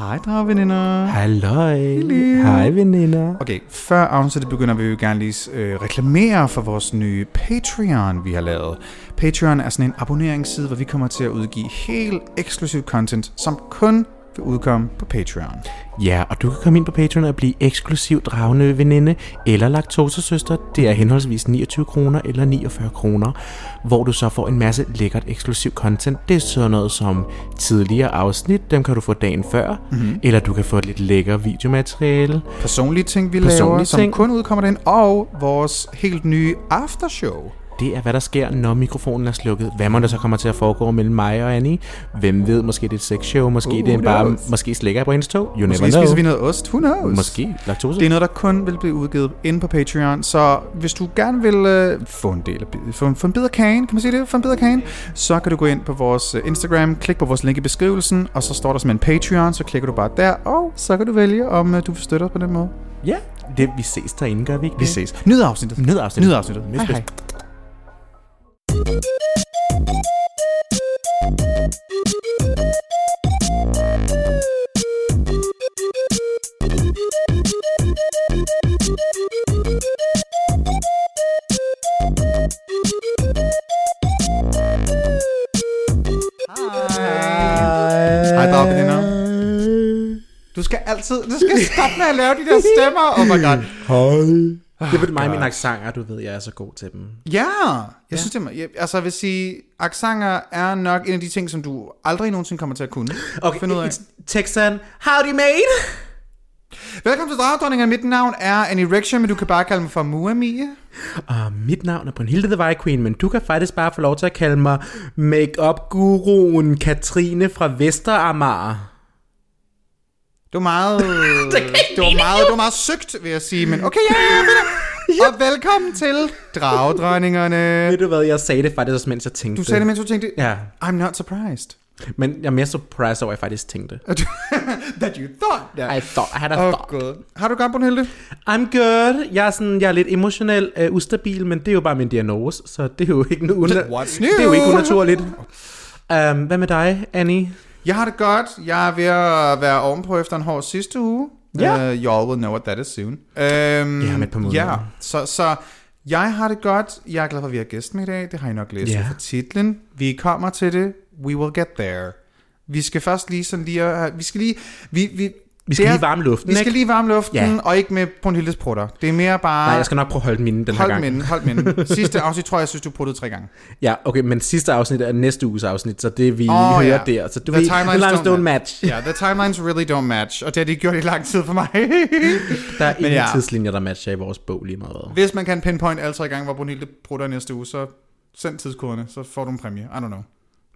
Hej, dragveninder. Halløj. Hej, veninder. Okay, før afsnittet begynder, vil vi gerne lige øh, reklamere for vores nye Patreon, vi har lavet. Patreon er sådan en abonneringsside, hvor vi kommer til at udgive helt eksklusiv content, som kun vil udkomme på Patreon. Ja, og du kan komme ind på Patreon og blive eksklusiv dragende veninde eller laktosesøster. Det er henholdsvis 29 kroner eller 49 kroner, hvor du så får en masse lækkert eksklusiv content. Det er sådan noget som tidligere afsnit, dem kan du få dagen før, mm-hmm. eller du kan få et lidt lækker videomateriale. Personlige ting, vi Personlige laver, som ting. kun udkommer den, og vores helt nye aftershow. Det er, hvad der sker, når mikrofonen er slukket. Hvad må der så kommer til at foregå mellem mig og Annie? Hvem ved, måske det er et sexshow, måske Who det er bare, knows? måske slikker jeg på hendes tog. You Måske never know. spiser vi noget ost, who knows? Måske laktose. Det er noget, der kun vil blive udgivet inde på Patreon, så hvis du gerne vil øh, få en del af få, en- få en bid af kagen, kan man sige det? Få en bid af kagen, så kan du gå ind på vores øh, Instagram, klik på vores link i beskrivelsen, og så står der som en Patreon, så klikker du bare der, og så kan du vælge, om øh, du vil støtte os på den måde. Ja, det, vi ses derinde, gør vi ikke Vi ses. Nyd afsnittet. Nyd afsnittet. Nyd afsnittet. Hej, hej. Du skal altid, du skal stoppe med at lave de der stemmer. Oh my god. Hej. Det er mig og mine accenter, du ved, jeg er så god til dem. Ja, jeg synes det er, jeg, altså jeg vil sige, accenter er nok en af de ting, som du aldrig nogensinde kommer til at kunne. Okay, Finde ud af. Texan. Howdy, mate. Velkommen til Dragdronninger. Mit navn er Annie Rexha, men du kan bare kalde mig for Muamie. Og mit navn er Brunhilde the White Queen, men du kan faktisk bare få lov til at kalde mig make-up-guruen Katrine fra Vesteramager. Det var meget, det, var meget, det var meget søgt, vil jeg sige, men okay, ja, ja, ja. Og velkommen til Dragdronningerne. Ved du hvad, jeg sagde det faktisk også, mens jeg tænkte Du sagde det, mens du tænkte, Ja, I'm not surprised. men jeg er mere surprised over, at jeg faktisk tænkte. That you thought that. I thought, I had a Åh, thought. Gud. Har du godt, Brunhilde? I'm good. Jeg er, sådan, jeg er lidt emotionelt uh, ustabil, men det er jo bare min diagnose, så det er jo ikke, nu, What's det er jo new? ikke unaturligt. Um, hvad med dig, Annie? Jeg har det godt. Jeg er ved at være ovenpå efter en hård sidste uge. Ja. Uh, you all will know what that is soon. Um, Ja, om et par måneder. Ja, så, så jeg har det godt. Jeg er glad for, at vi har gæst med i dag. Det har I nok læst yeah. fra titlen. Vi kommer til det. We will get there. Vi skal først lige sådan lige... at- Vi skal lige... Vi, vi, Vi skal er- lige varme luften, Vi skal ikke? lige varme luften, Ja. og ikke med Brunhildes prutter. Det er mere bare... Nej, jeg skal nok prøve at holde mine den her Hold gang. minden, hold minden. Sidste afsnit tror jeg, jeg synes, du pruttede tre gange. Ja, okay, men sidste afsnit er næste uges afsnit, så det vi Åh, hører ja. der. Så du The ved, timelines don't don't match. Ja, yeah, the timelines really don't match, og det har de gjort i lang tid for mig. Der er ingen ja. tidslinjer, der matcher i vores bog lige meget. Hvis man kan pinpoint alle tre gange, hvor Brunhilde prutter næste uge, så send tidskoderne, så får du en præmie. I don't know.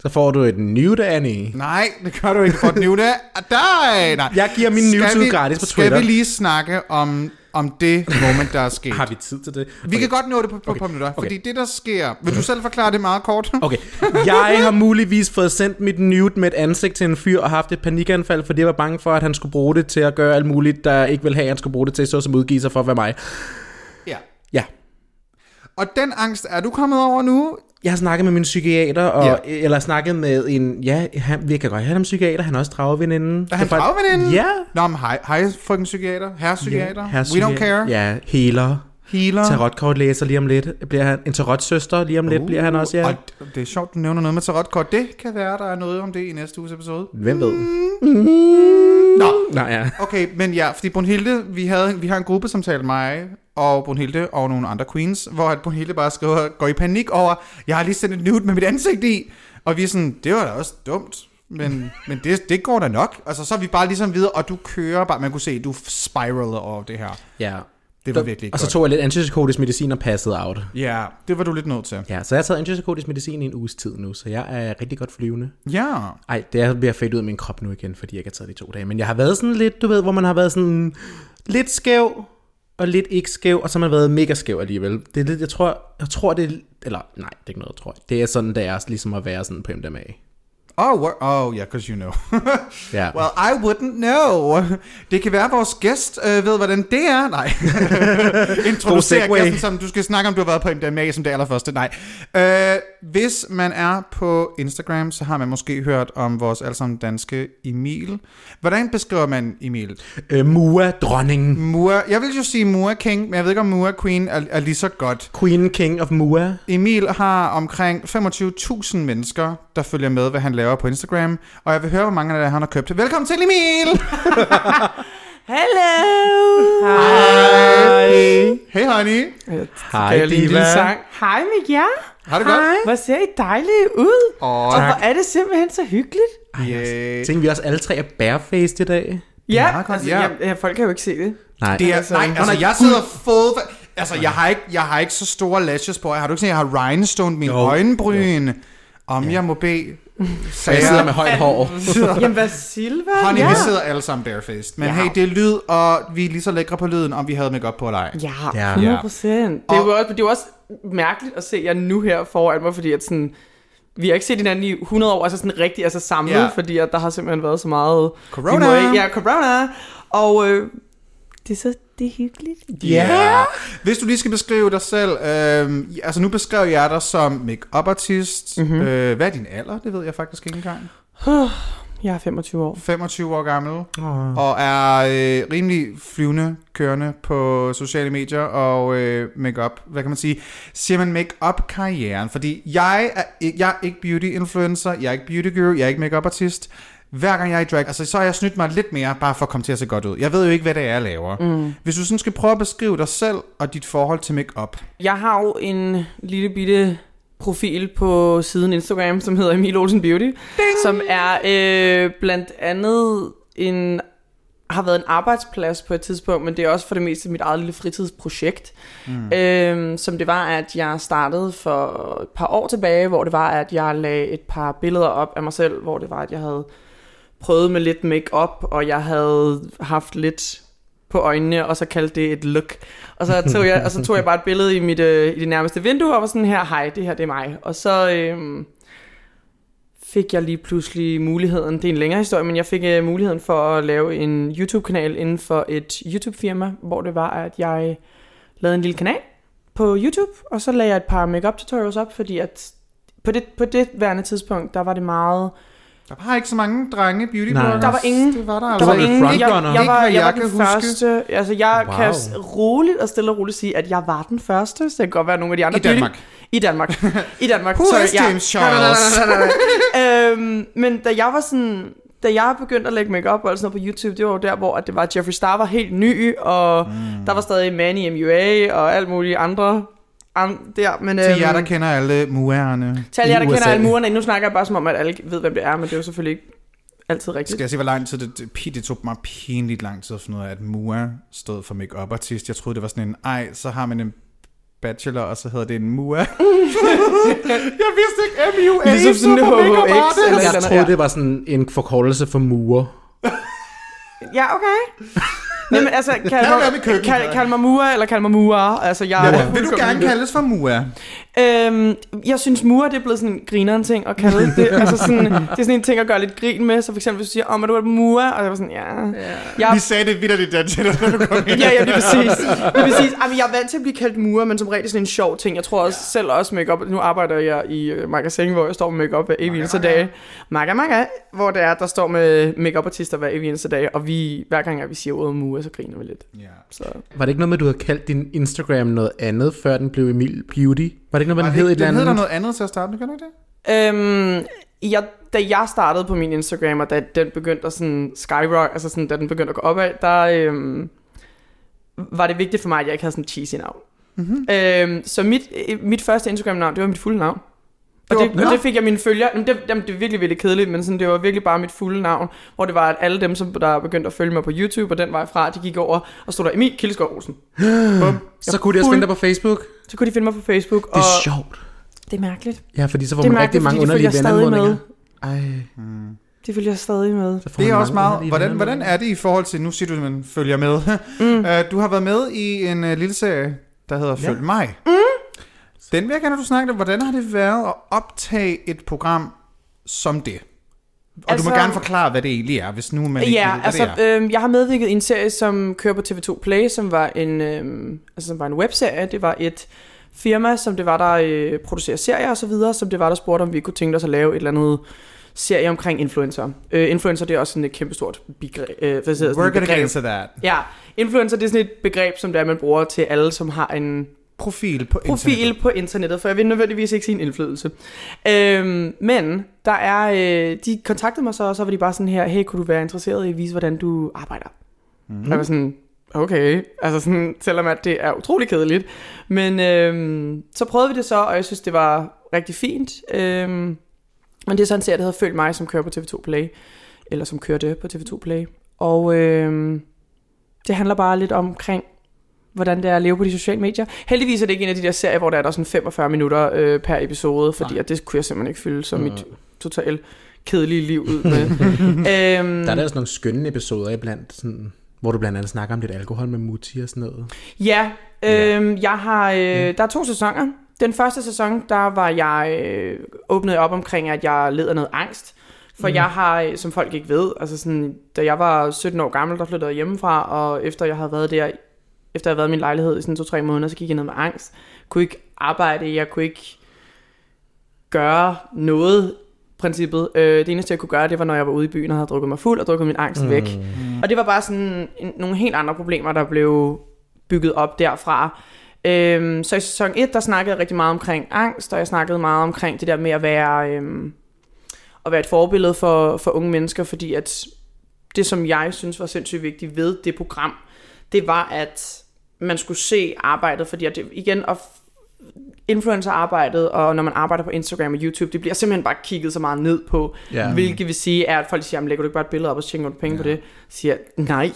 Så får du et nude, Annie. Nej, det gør du ikke for den nye af dig. Nej. Jeg giver min newsud vi- gratis på Twitter. Skal vi lige snakke om, om det moment, der er sket? Har vi tid til det? Vi kan godt nå det på, på, Okay. på minutter, Okay. fordi det, der sker... Vil du selv forklare det meget kort? Okay, jeg har muligvis fået sendt mit nude med et ansigt til en fyr og haft et panikanfald, fordi jeg var bange for, at han skulle bruge det til at gøre alt muligt, der ikke ville have, at han skulle bruge det til, så som udgive sig for at være mig. Ja. Ja, Og den angst er du kommet over nu? Jeg har snakket med min psykiater, og, Ja. ja. eller snakket med en, ja, han, vi kan godt have ham psykiater, han er også drageveninde. Er han dragveninde? Ja. Nå, men hej, hej frøken psykiater, herre psykiater, Ja, herre we don't care, Ja, healer. healer. Tarotkortlæser lige om lidt. Bliver han en tarotsøster lige om lidt, bliver han også, ja. Og det er sjovt, du nævner noget med tarotkort. Det kan være, der er noget om det i næste uges episode. Hvem ved? Nå, Nej, ja. okay, men ja, fordi Brunhilde, vi, havde, vi har en gruppesamtale, mig og Brunhilde og nogle andre queens, hvor at Brunhilde bare skriver, går i panik over, jeg har lige sendt et nude med mit ansigt i, og vi er sådan, det var da også dumt, men, men det, det går da nok. Altså, så er vi bare ligesom videre, og du kører bare, man kunne se, du spiraler over det her. ja. Det var virkelig ikke Og så godt. tog jeg lidt antipsykotisk medicin og passede out. Ja, det var du lidt nødt til. Ja, så jeg har taget antipsykotisk medicin i en uges tid nu, så jeg er rigtig godt flyvende. Ja, Ej, det er ved at fade ud af min krop nu igen, fordi jeg ikke har taget de to dage. Men jeg har været sådan lidt, du ved, hvor man har været sådan lidt skæv, og lidt ikke skæv, og så har man været mega skæv alligevel. Det er lidt, jeg tror, jeg tror det er, eller nej, det er ikke noget, jeg tror. Det er sådan, det er ligesom at være sådan på MDMA. Oh, wor- oh yeah, because you know. Ja. well, I wouldn't know. Det kan være, at vores gæst øh, ved, hvordan det er. Nej. Introducer gæsten, som du skal snakke om, du har været på MDMA som det allerførste. Nej. Øh, hvis man er på Instagram, så har man måske hørt om vores allesammen danske Emil. Hvordan beskriver man Emil? Øh, Mua, dronningen. Mua, jeg vil jo sige Mua King, men jeg ved ikke, om Mua Queen er, er lige så godt. Queen King of Mua. Emil har omkring 25.000 mennesker, der følger med, hvad han laver på Instagram. Og jeg vil høre, hvor mange af det han har købt. Velkommen til Emil! Hello! Hej. Hey honey! Hej, jeg lige en lille diva. sang? Hej med jer. Har det godt? Hvor ser I dejlige ud. Åh, Og hvor er det simpelthen så hyggeligt. yeah. Tænker vi også alle tre er barefaced i dag? Ja, meget godt, altså, ja. ja. ja, folk kan jo ikke se det. Nej. Det er, Altså, nej, altså er jeg sidder fået... Altså, jeg har, ikke, jeg har ikke så store lashes på. Har du ikke set, jeg har rhinestone mine Jo. øjenbryn? Om jeg må bede... Så jeg sidder med højt hår. Jamen, hvad Silva? Honey, ja. vi sidder alle sammen barefaced. Men Ja. hey, det er lyd, og vi er lige så lækre på lyden, om vi havde make op på eller ej. Ja, Ja. 100 procent. Det, er jo også- det er også mærkeligt at se jer nu her foran mig, fordi at sådan, vi har ikke set hinanden i 100 år, altså sådan rigtig altså samlet, Ja. fordi at der har simpelthen været så meget... Corona. Må Ja, corona. Og øh, det er så det er hyggeligt. Ja. Hvis du lige skal beskrive dig selv, øh, altså nu beskrev jeg dig som make-up artist. Mhm. Mm-hmm. Øh, hvad er din alder? Det ved jeg faktisk ikke engang. Jeg er 25 år. 25 år gammel. Oh. Og er øh, rimelig flyvende kørende på sociale medier og øh, make-up. Hvad kan man sige? Siger man make-up karrieren? Fordi jeg er, ikke- jeg er ikke beauty influencer, jeg er ikke beauty guru, jeg er ikke make-up artist. Hver gang jeg er i drag, altså så har jeg snydt mig lidt mere, bare for at komme til at se godt ud. Jeg ved jo ikke, hvad det er, jeg laver. Mm. Hvis du sådan skal prøve at beskrive dig selv og dit forhold til make-up. Jeg har jo en lille bitte profil på siden Instagram, som hedder Emil Olsen Beauty, Ding! som er øh, blandt andet en har været en arbejdsplads på et tidspunkt, men det er også for det meste mit eget lille fritidsprojekt. Mm. Øhm, som det var, at jeg startede for et par år tilbage, hvor det var, at jeg lagde et par billeder op af mig selv, hvor det var, at jeg havde prøvet med lidt makeup og jeg havde haft lidt på øjnene, og så kaldte det et look. Og så tog jeg, og så tog jeg bare et billede i, mit, øh, i det nærmeste vindue, og var sådan her, hej, det her det er mig. Og så øh, fik jeg lige pludselig muligheden, det er en længere historie, men jeg fik øh, muligheden for at lave en YouTube-kanal inden for et YouTube-firma, hvor det var, at jeg lavede en lille kanal på YouTube, og så lagde jeg et par makeup tutorials op, fordi at på det, på det værende tidspunkt, der var det meget... Der var ikke så mange drenge beauty Nej. bloggers. Der var ingen. Det var der Der altså var ingen, jeg, jeg, var, jeg var den huske. første, altså jeg Wow. kan roligt og stille og roligt sige, at jeg var den første, så det kan godt være nogle af de andre I Danmark. beauty- I Danmark. I Danmark. Who Sorry, is ja. James nej, Charles? øhm, men da jeg var sådan, da jeg begyndte at lægge makeup og sådan noget på YouTube, det var jo der, hvor at det var, at Jeffree Star var helt ny, og mm. der var stadig Manny MUA og alt muligt andre an, der. Men, Til øhm, jer, der kender alle muerne. til alle jer, der kender alle murerne. Nu snakker jeg bare som om, at alle ved, hvem det er, men det er jo selvfølgelig ikke altid rigtigt. Skal jeg se, hvor lang tid det, det, det tog mig pinligt lang tid at finde ud af, at MUA stod for make-up artist. Jeg troede, det var sådan en, ej, så har man en bachelor, og så hedder det en MUA. jeg vidste ikke, MUA Ligesom sådan en make-up artist. Jeg troede, det var sådan en forkortelse for murer. Ja, okay. Nej, men altså, kald med mig, køkken. kald, kald mig Mua, eller kald mig Mua. Altså, jeg Ja, er vil du gerne kaldes for MUA? Øhm, jeg synes, Mua, det er blevet sådan en grineren ting at kalde det. altså sådan, det er sådan en ting at gøre lidt grin med. Så for eksempel, hvis du siger, om oh, er du et Mua? Og jeg var sådan, ja. Jeg, Vi sagde det til dig, når du kom ind. Ja, ja, lige præcis. Lige præcis. Jamen, jeg er vant til at blive kaldt murer, men som regel sådan en sjov ting. Jeg tror også ja. selv også makeup. Nu arbejder jeg i uh, magasin, hvor jeg står med makeup hver evig eneste dag. Maga, maga. Hvor det er, der står med makeup artister hver evig eneste dag. Og vi, hver gang, at vi siger ordet murer, så griner vi lidt. Ja. Så. Var det ikke noget med, at du havde kaldt din Instagram noget andet, før den blev Emil Beauty? Var det ikke noget, man det, hed et eller den hedder andet? noget andet til at starte kan du ikke det? Øhm, jeg, da jeg startede på min Instagram, og da den begyndte at sådan skyrock, altså sådan, da den begyndte at gå opad, der øhm, var det vigtigt for mig, at jeg ikke havde sådan en cheesy navn. Mm-hmm. Øhm, så mit, mit første Instagram-navn, det var mit fulde navn. Og Det og det fik jeg mine følgere. Jamen, det, jamen, det er virkelig, virkelig kedeligt, men sådan, det var virkelig bare mit fulde navn. Hvor det var, at alle dem, som der begyndte at følge mig på YouTube, og den vej fra, de gik over og stod der Emil Kildeskov Olsen. Bum. Så kunne de også finde dig på Facebook? Så kunne de finde mig på Facebook. Det er og sjovt. det er mærkeligt. Ja, fordi så får Det er man rigtig mærkeligt, mange de underlige følger med. Ej, Det følger jeg stadig med. Det er også meget. Hvordan, hvordan er det i forhold til, nu siger du, at man følger med. Mm. Uh, du har været med i en uh, lille serie, der hedder Følg mig. Mm. Den vil jeg gerne, at du snakke om. Hvordan har det været at optage et program som det? Og altså, du må Altså- gerne forklare, hvad det egentlig er, hvis nu man ikke Ja, ved, hvad altså, det er. øh, jeg har medvirket i en serie, som kører på TV2 Play, som var en, øh, altså, som var en webserie. Det var et firma, som det var, der øh, producerer serier og så videre, som det var, der spurgte, om vi kunne tænke os at lave et eller andet serie omkring influencer. Øh, influencer, det er også sådan et kæmpestort begreb. Øh, hvad gonna get begreb. that. Ja, influencer, det er sådan et begreb, som det er, man bruger til alle, som har en Profil på profil internettet. på internettet, for jeg vil nødvendigvis ikke sige en indflydelse. Øhm, men der er, øh, de kontaktede mig så, og så var de bare sådan her, hey, kunne du være interesseret i at vise, hvordan du arbejder? Mm. Og jeg var sådan, okay, altså sådan, selvom at det er utrolig kedeligt. Men øhm, så prøvede vi det så, og jeg synes, det var rigtig fint. Øhm, men det er sådan en serie, der hedder Følg mig, som kører på TV2 Play, eller som kørte på TV2 Play. Og øhm, det handler bare lidt omkring, hvordan det er at leve på de sociale medier. Heldigvis er det ikke en af de der serier, hvor der er der sådan 45 minutter øh, per episode, fordi at det kunne jeg simpelthen ikke fylde som mit totalt kedelige liv ud med. øhm, Der er der også nogle skønne episoder iblandt, sådan, hvor du blandt andet snakker om lidt alkohol med Mutti og sådan noget. Ja, øh, jeg har, øh, der er to sæsoner. Den første sæson, der var jeg øh, åbnet op omkring, at jeg led af noget angst. For mm. jeg har, øh, som folk ikke ved, altså sådan, da jeg var 17 år gammel, der flyttede jeg hjemmefra, og efter jeg havde været der, efter jeg havde været i min lejlighed i sådan to-tre måneder, så gik jeg ned med angst. Kunne ikke arbejde, jeg kunne ikke gøre noget, princippet. Øh, det eneste, jeg kunne gøre, det var, når jeg var ude i byen og havde drukket mig fuld og drukket min angst mm. væk. Og det var bare sådan en, nogle helt andre problemer, der blev bygget op derfra. Øhm, så i sæson 1, der snakkede jeg rigtig meget omkring angst, og jeg snakkede meget omkring det der med at være, øhm, at være et forbillede for, for unge mennesker, fordi at det, som jeg synes var sindssygt vigtigt ved det program, det var, at man skulle se arbejdet, fordi at det, igen, at influencerarbejdet, og når man arbejder på Instagram og YouTube, det bliver simpelthen bare kigget så meget ned på, Ja. hvilket vil sige, er, at folk siger, jamen lægger du ikke bare et billede op, og så tjener du penge ja. på det? Så siger nej,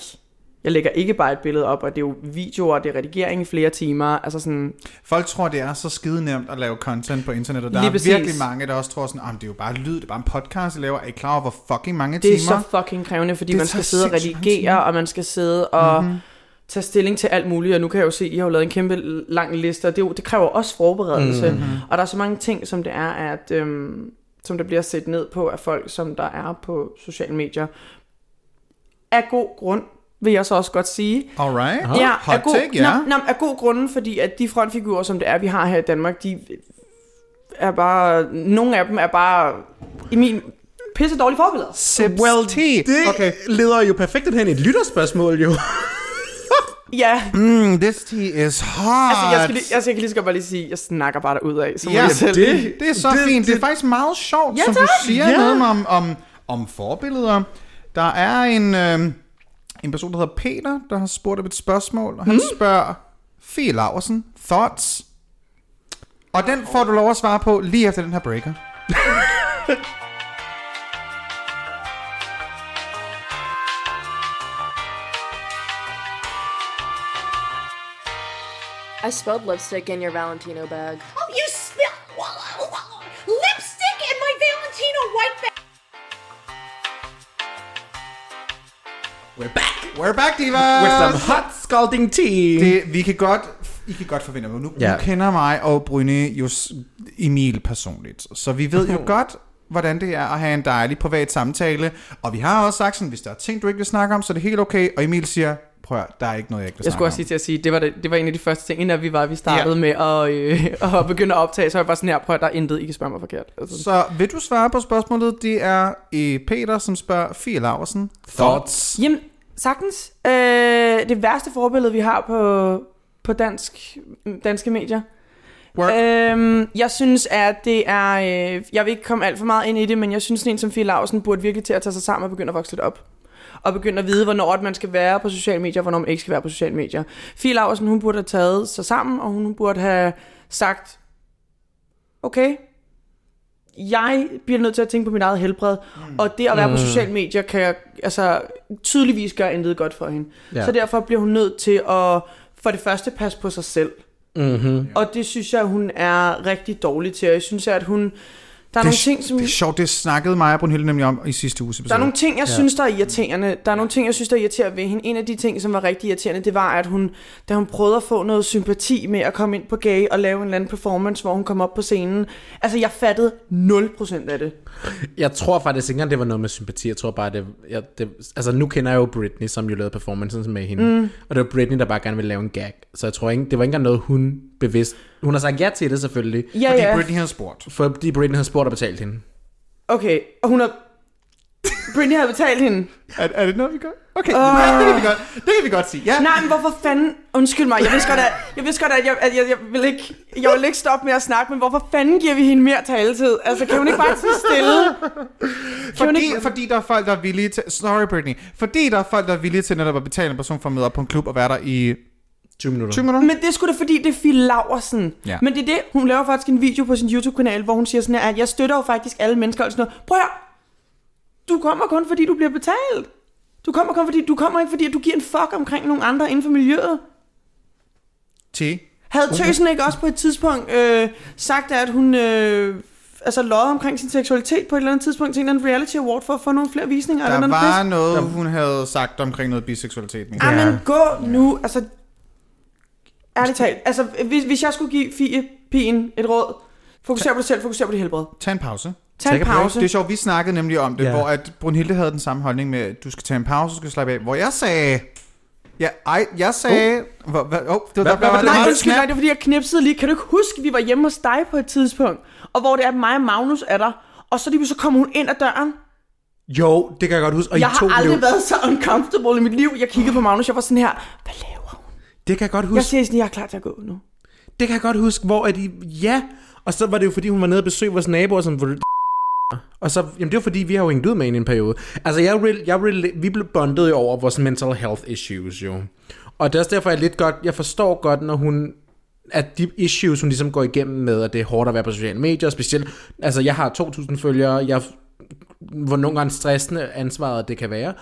jeg lægger ikke bare et billede op, og det er jo videoer, det er redigering i flere timer, altså sådan, Folk tror, det er så skide nemt at lave content på internettet. Der Lige er præcis. virkelig mange, der også tror sådan, at det er jo bare lyd, det er bare en podcast, jeg laver. Er I klar over, hvor fucking mange det er timer? så fucking krævende, fordi Det man skal sidde og redigere, timer. og man skal sidde og mm-hmm. Tage stilling til alt muligt, og nu kan jeg jo se, at I har jo lavet en kæmpe lang liste, og det, jo, det kræver også forberedelse, mm-hmm. og der er så mange ting, som det er, at øhm, som der bliver set ned på af folk, som der er på sociale medier. Af god grund, vil jeg så også godt sige. Alright. Ja, Hot af god, take, ja. Nå, af god grunde, fordi at de frontfigurer, som det er, vi har her i Danmark, de er bare, nogle af dem er bare, i min pisse dårlige forbilleder. Sips Well, tea. Det okay. leder jo perfekt hen i et lytterspørgsmål, jo. Ja, Mm, this tea is hot. altså jeg, skal lige, altså, jeg kan lige så godt bare lige sige, jeg snakker bare derud af. Så Ja, jeg selv. det, det er så det- det, fint. Det er det- faktisk meget sjovt, Ja, som du tak. siger Ja. noget om, om, om forbilleder. Der er en, øh, en person, der hedder Peter, der har spurgt om et spørgsmål, og han mm. spørger, Fie Laversen, thoughts? Og den får du lov at svare på lige efter den her breaker. I spilled lipstick in your Valentino bag. Oh, you spill lipstick in my Valentino white bag. We're back. We're back, divas! With some hot scalding tea. Det, vi kan godt, I kan godt forvente mig. Nu, ja. Nu kender mig og Bryne jo Emil personligt. Så vi ved jo godt, hvordan det er at have en dejlig privat samtale. Og vi har også sagt sådan, hvis der er ting, du ikke vil snakke om, så er det helt okay. Og Emil siger, prøv at, der er ikke noget, jeg ikke vil Jeg skulle også sige til at sige, det var, det, det var en af de første ting, inden vi var, vi startede ja. med at, øh, at begynde at optage, så var jeg bare sådan her, prøv at der er intet, I kan spørge mig forkert. Altså, Så vil du svare på spørgsmålet? Det er øh, Peter, som spørger Fie Laversen. Thoughts? Jamen, sagtens. Øh, det værste forbillede, vi har på, på dansk, danske medier. Work. Øhm, jeg synes, at det er... Øh, jeg vil ikke komme alt for meget ind i det, men jeg synes, sådan en som Fie Lausen burde virkelig til at tage sig sammen og begynde at vokse lidt op. Og begynde at vide, hvornår at man skal være på sociale medier, og hvornår man ikke skal være på sociale medier. Fie Lausen, hun burde have taget sig sammen, og hun burde have sagt, okay, jeg bliver nødt til at tænke på mit eget helbred, mm. og det at være på sociale medier kan jeg, altså, tydeligvis gøre intet godt for hende. Ja. Så derfor bliver hun nødt til at for det første passe på sig selv. Mm-hmm. Og det synes jeg, hun er rigtig dårlig til. Og jeg synes, at hun Der er det, nogle ting, som... det er sjovt, det snakkede mig og Brunhilde nemlig om i sidste uges episode. Der er nogle ting, jeg ja. synes, der er irriterende. Der er nogle ting, jeg synes, der er irriterende ved hende. En af de ting, som var rigtig irriterende, det var, at hun, da hun prøvede at få noget sympati med at komme ind på gay og lave en eller anden performance, hvor hun kom op på scenen. Altså, jeg fattede 0% af det. Jeg tror faktisk ikke engang, det var noget med sympati. Jeg tror bare, det, jeg, det... Altså, nu kender jeg jo Britney, som jo lavede performancen med hende. Mm. Og det var Britney, der bare gerne ville lave en gag. Så jeg tror ikke, det var ikke engang noget, hun bevidst... Hun har sagt ja til det selvfølgelig. Ja, Fordi ja. Britney havde spurgt. Fordi Britney havde spurgt og betalt hende. Okay, og hun har... Britney havde betalt hende. Er, er det noget, vi gør? Okay, uh. ja, det, kan vi godt, det kan vi godt sige. Ja. Nej, men hvorfor fanden... Undskyld mig, jeg vidste godt, at jeg, vidste godt, at jeg, at jeg, jeg, vil ikke, jeg vil ikke stoppe med at snakke, men hvorfor fanden giver vi hende mere taletid? Altså, kan hun ikke bare sige stille? Kan Fordi, ikke... fordi der er folk, der er villige til... Sorry, Britney. Fordi der er folk, der er villige til netop at betale en person for at møde op på en klub og være der i 20 minutter. 20 minutter. Men det er sgu da fordi, det er Fie Laversen. Ja. Men det er det, hun laver faktisk en video på sin YouTube-kanal, hvor hun siger sådan her, at jeg støtter jo faktisk alle mennesker og sådan noget. Prøv at. Du kommer kun fordi, du bliver betalt. Du kommer kun fordi, du kommer ikke fordi, at du giver en fuck omkring nogle andre inden for miljøet. T. Havde Tøsen ikke også på et tidspunkt øh, sagt, at hun øh, altså løjet omkring sin seksualitet på et eller andet tidspunkt til en eller anden reality award for at få nogle flere visninger? Der eller var noget hun havde sagt omkring noget biseksualitet. Men... pis? Jamen, gå nu. Altså, ærligt talt. Altså, hvis, hvis jeg skulle give Fie Pigen et råd, fokuser på dig selv, fokuser på dit helbred. Tag en pause. Tag en pause. Det er sjovt, vi snakkede nemlig om det, Ja. hvor at Brunhilde havde den samme holdning med, at du skal tage en pause, du skal slappe af. Hvor jeg sagde... Ja, ej, jeg sagde... Oh. Hvad, oh, det var, Hvad- der, der, var Nej, undskyld, nej, det er fordi, jeg knipsede lige. Kan du ikke huske, vi var hjemme hos dig på et tidspunkt, og hvor det er, at mig og Magnus er der, og så lige så kommer hun ind ad døren. Jo, det kan jeg godt huske. Og Jeg I to har aldrig blev... været så uncomfortable i mit liv. Jeg kiggede på Magnus, jeg var sådan her, hvad laver? Det kan jeg godt Jeg huske. siger sådan, jeg er klar til at gå nu. Det kan jeg godt huske, hvor at I... Ja, og så var det jo fordi, hun var nede og besøgte vores naboer, som... Og så, jamen det var fordi, vi har jo hængt ud med i en periode. Altså, jeg, jeg vi blev bondet jo over vores mental health issues, jo. Og det er også derfor, jeg lidt godt... Jeg forstår godt, når hun at de issues, hun ligesom går igennem med, at det er hårdt at være på sociale medier, specielt, altså jeg har 2.000 følgere, jeg, hvor nogle gange stressende ansvaret det kan være.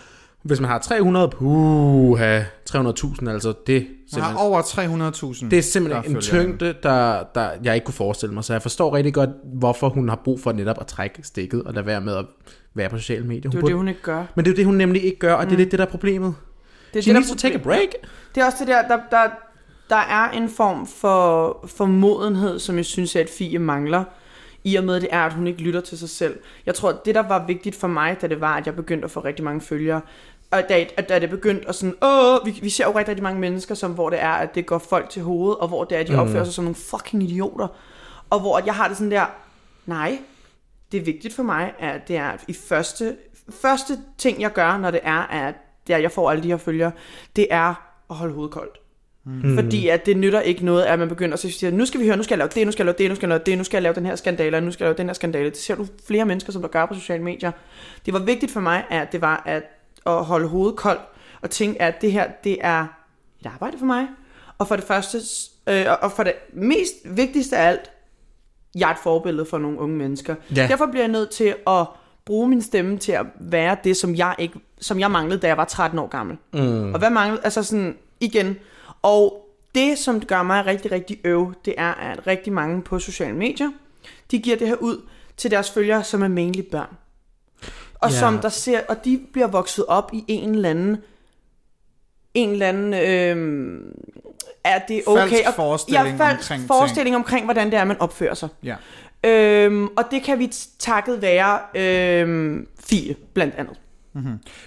Hvis man har 300, puha, 300.000, altså det, Hun simpelthen, har over 300.000. det er simpelthen der en følger tyngde, der, der jeg ikke kunne forestille mig, så jeg forstår rigtig godt, hvorfor hun har brug for netop at trække stikket, og lade være med at være på sociale medier. Hun Det er jo burde, det, hun ikke gør. Men det er jo det, hun nemlig ikke gør, og det er lidt det, der er problemet. Det er She det, needs der to take a break. Det er også det der, der, der, der er en form for, for modenhed, som jeg synes, at Fie mangler. I og med det er, at hun ikke lytter til sig selv. Jeg tror, at det, der var vigtigt for mig, da det var, at jeg begyndte at få rigtig mange følgere, og da, da det begyndte at sådan, åh, vi, vi ser jo rigtig, rigtig mange mennesker, som, hvor det er, at det går folk til hovedet, og hvor det er, at de mm. opfører sig som nogle fucking idioter. Og hvor at jeg har det sådan der, nej, det er vigtigt for mig, at det er i første, første ting, jeg gør, når det er, at det er, jeg får alle de her følgere, det er at holde hovedet koldt. Mm. Fordi at det nytter ikke noget, at man begynder at sige, nu skal vi høre, nu skal jeg lave det, nu skal jeg lave det, nu skal jeg lave det, nu skal jeg lave den her skandale, nu skal jeg lave den her skandale. Det ser du flere mennesker, som der gør på sociale medier. Det var vigtigt for mig, at det var at, at holde hovedet koldt, og tænke, at det her, det er et arbejde for mig. Og for det første, øh, og for det mest vigtigste af alt, jeg er et forbillede for nogle unge mennesker. Ja. Derfor bliver jeg nødt til at bruge min stemme til at være det, som jeg, ikke, som jeg manglede, da jeg var 13 år gammel. Mm. Og hvad manglede? Altså sådan, igen. Og det, som gør mig rigtig, rigtig øv, det er, at rigtig mange på sociale medier, de giver det her ud til deres følgere, som er mainly børn. Og Ja. som der ser, og de bliver vokset op i en eller anden, en eller anden, øh, er det okay? Falsk Og- forestilling ja, falsk omkring ting. forestilling omkring, hvordan det er, man opfører sig. Ja. Øhm, og det kan vi takket være øhm, Fie, blandt andet.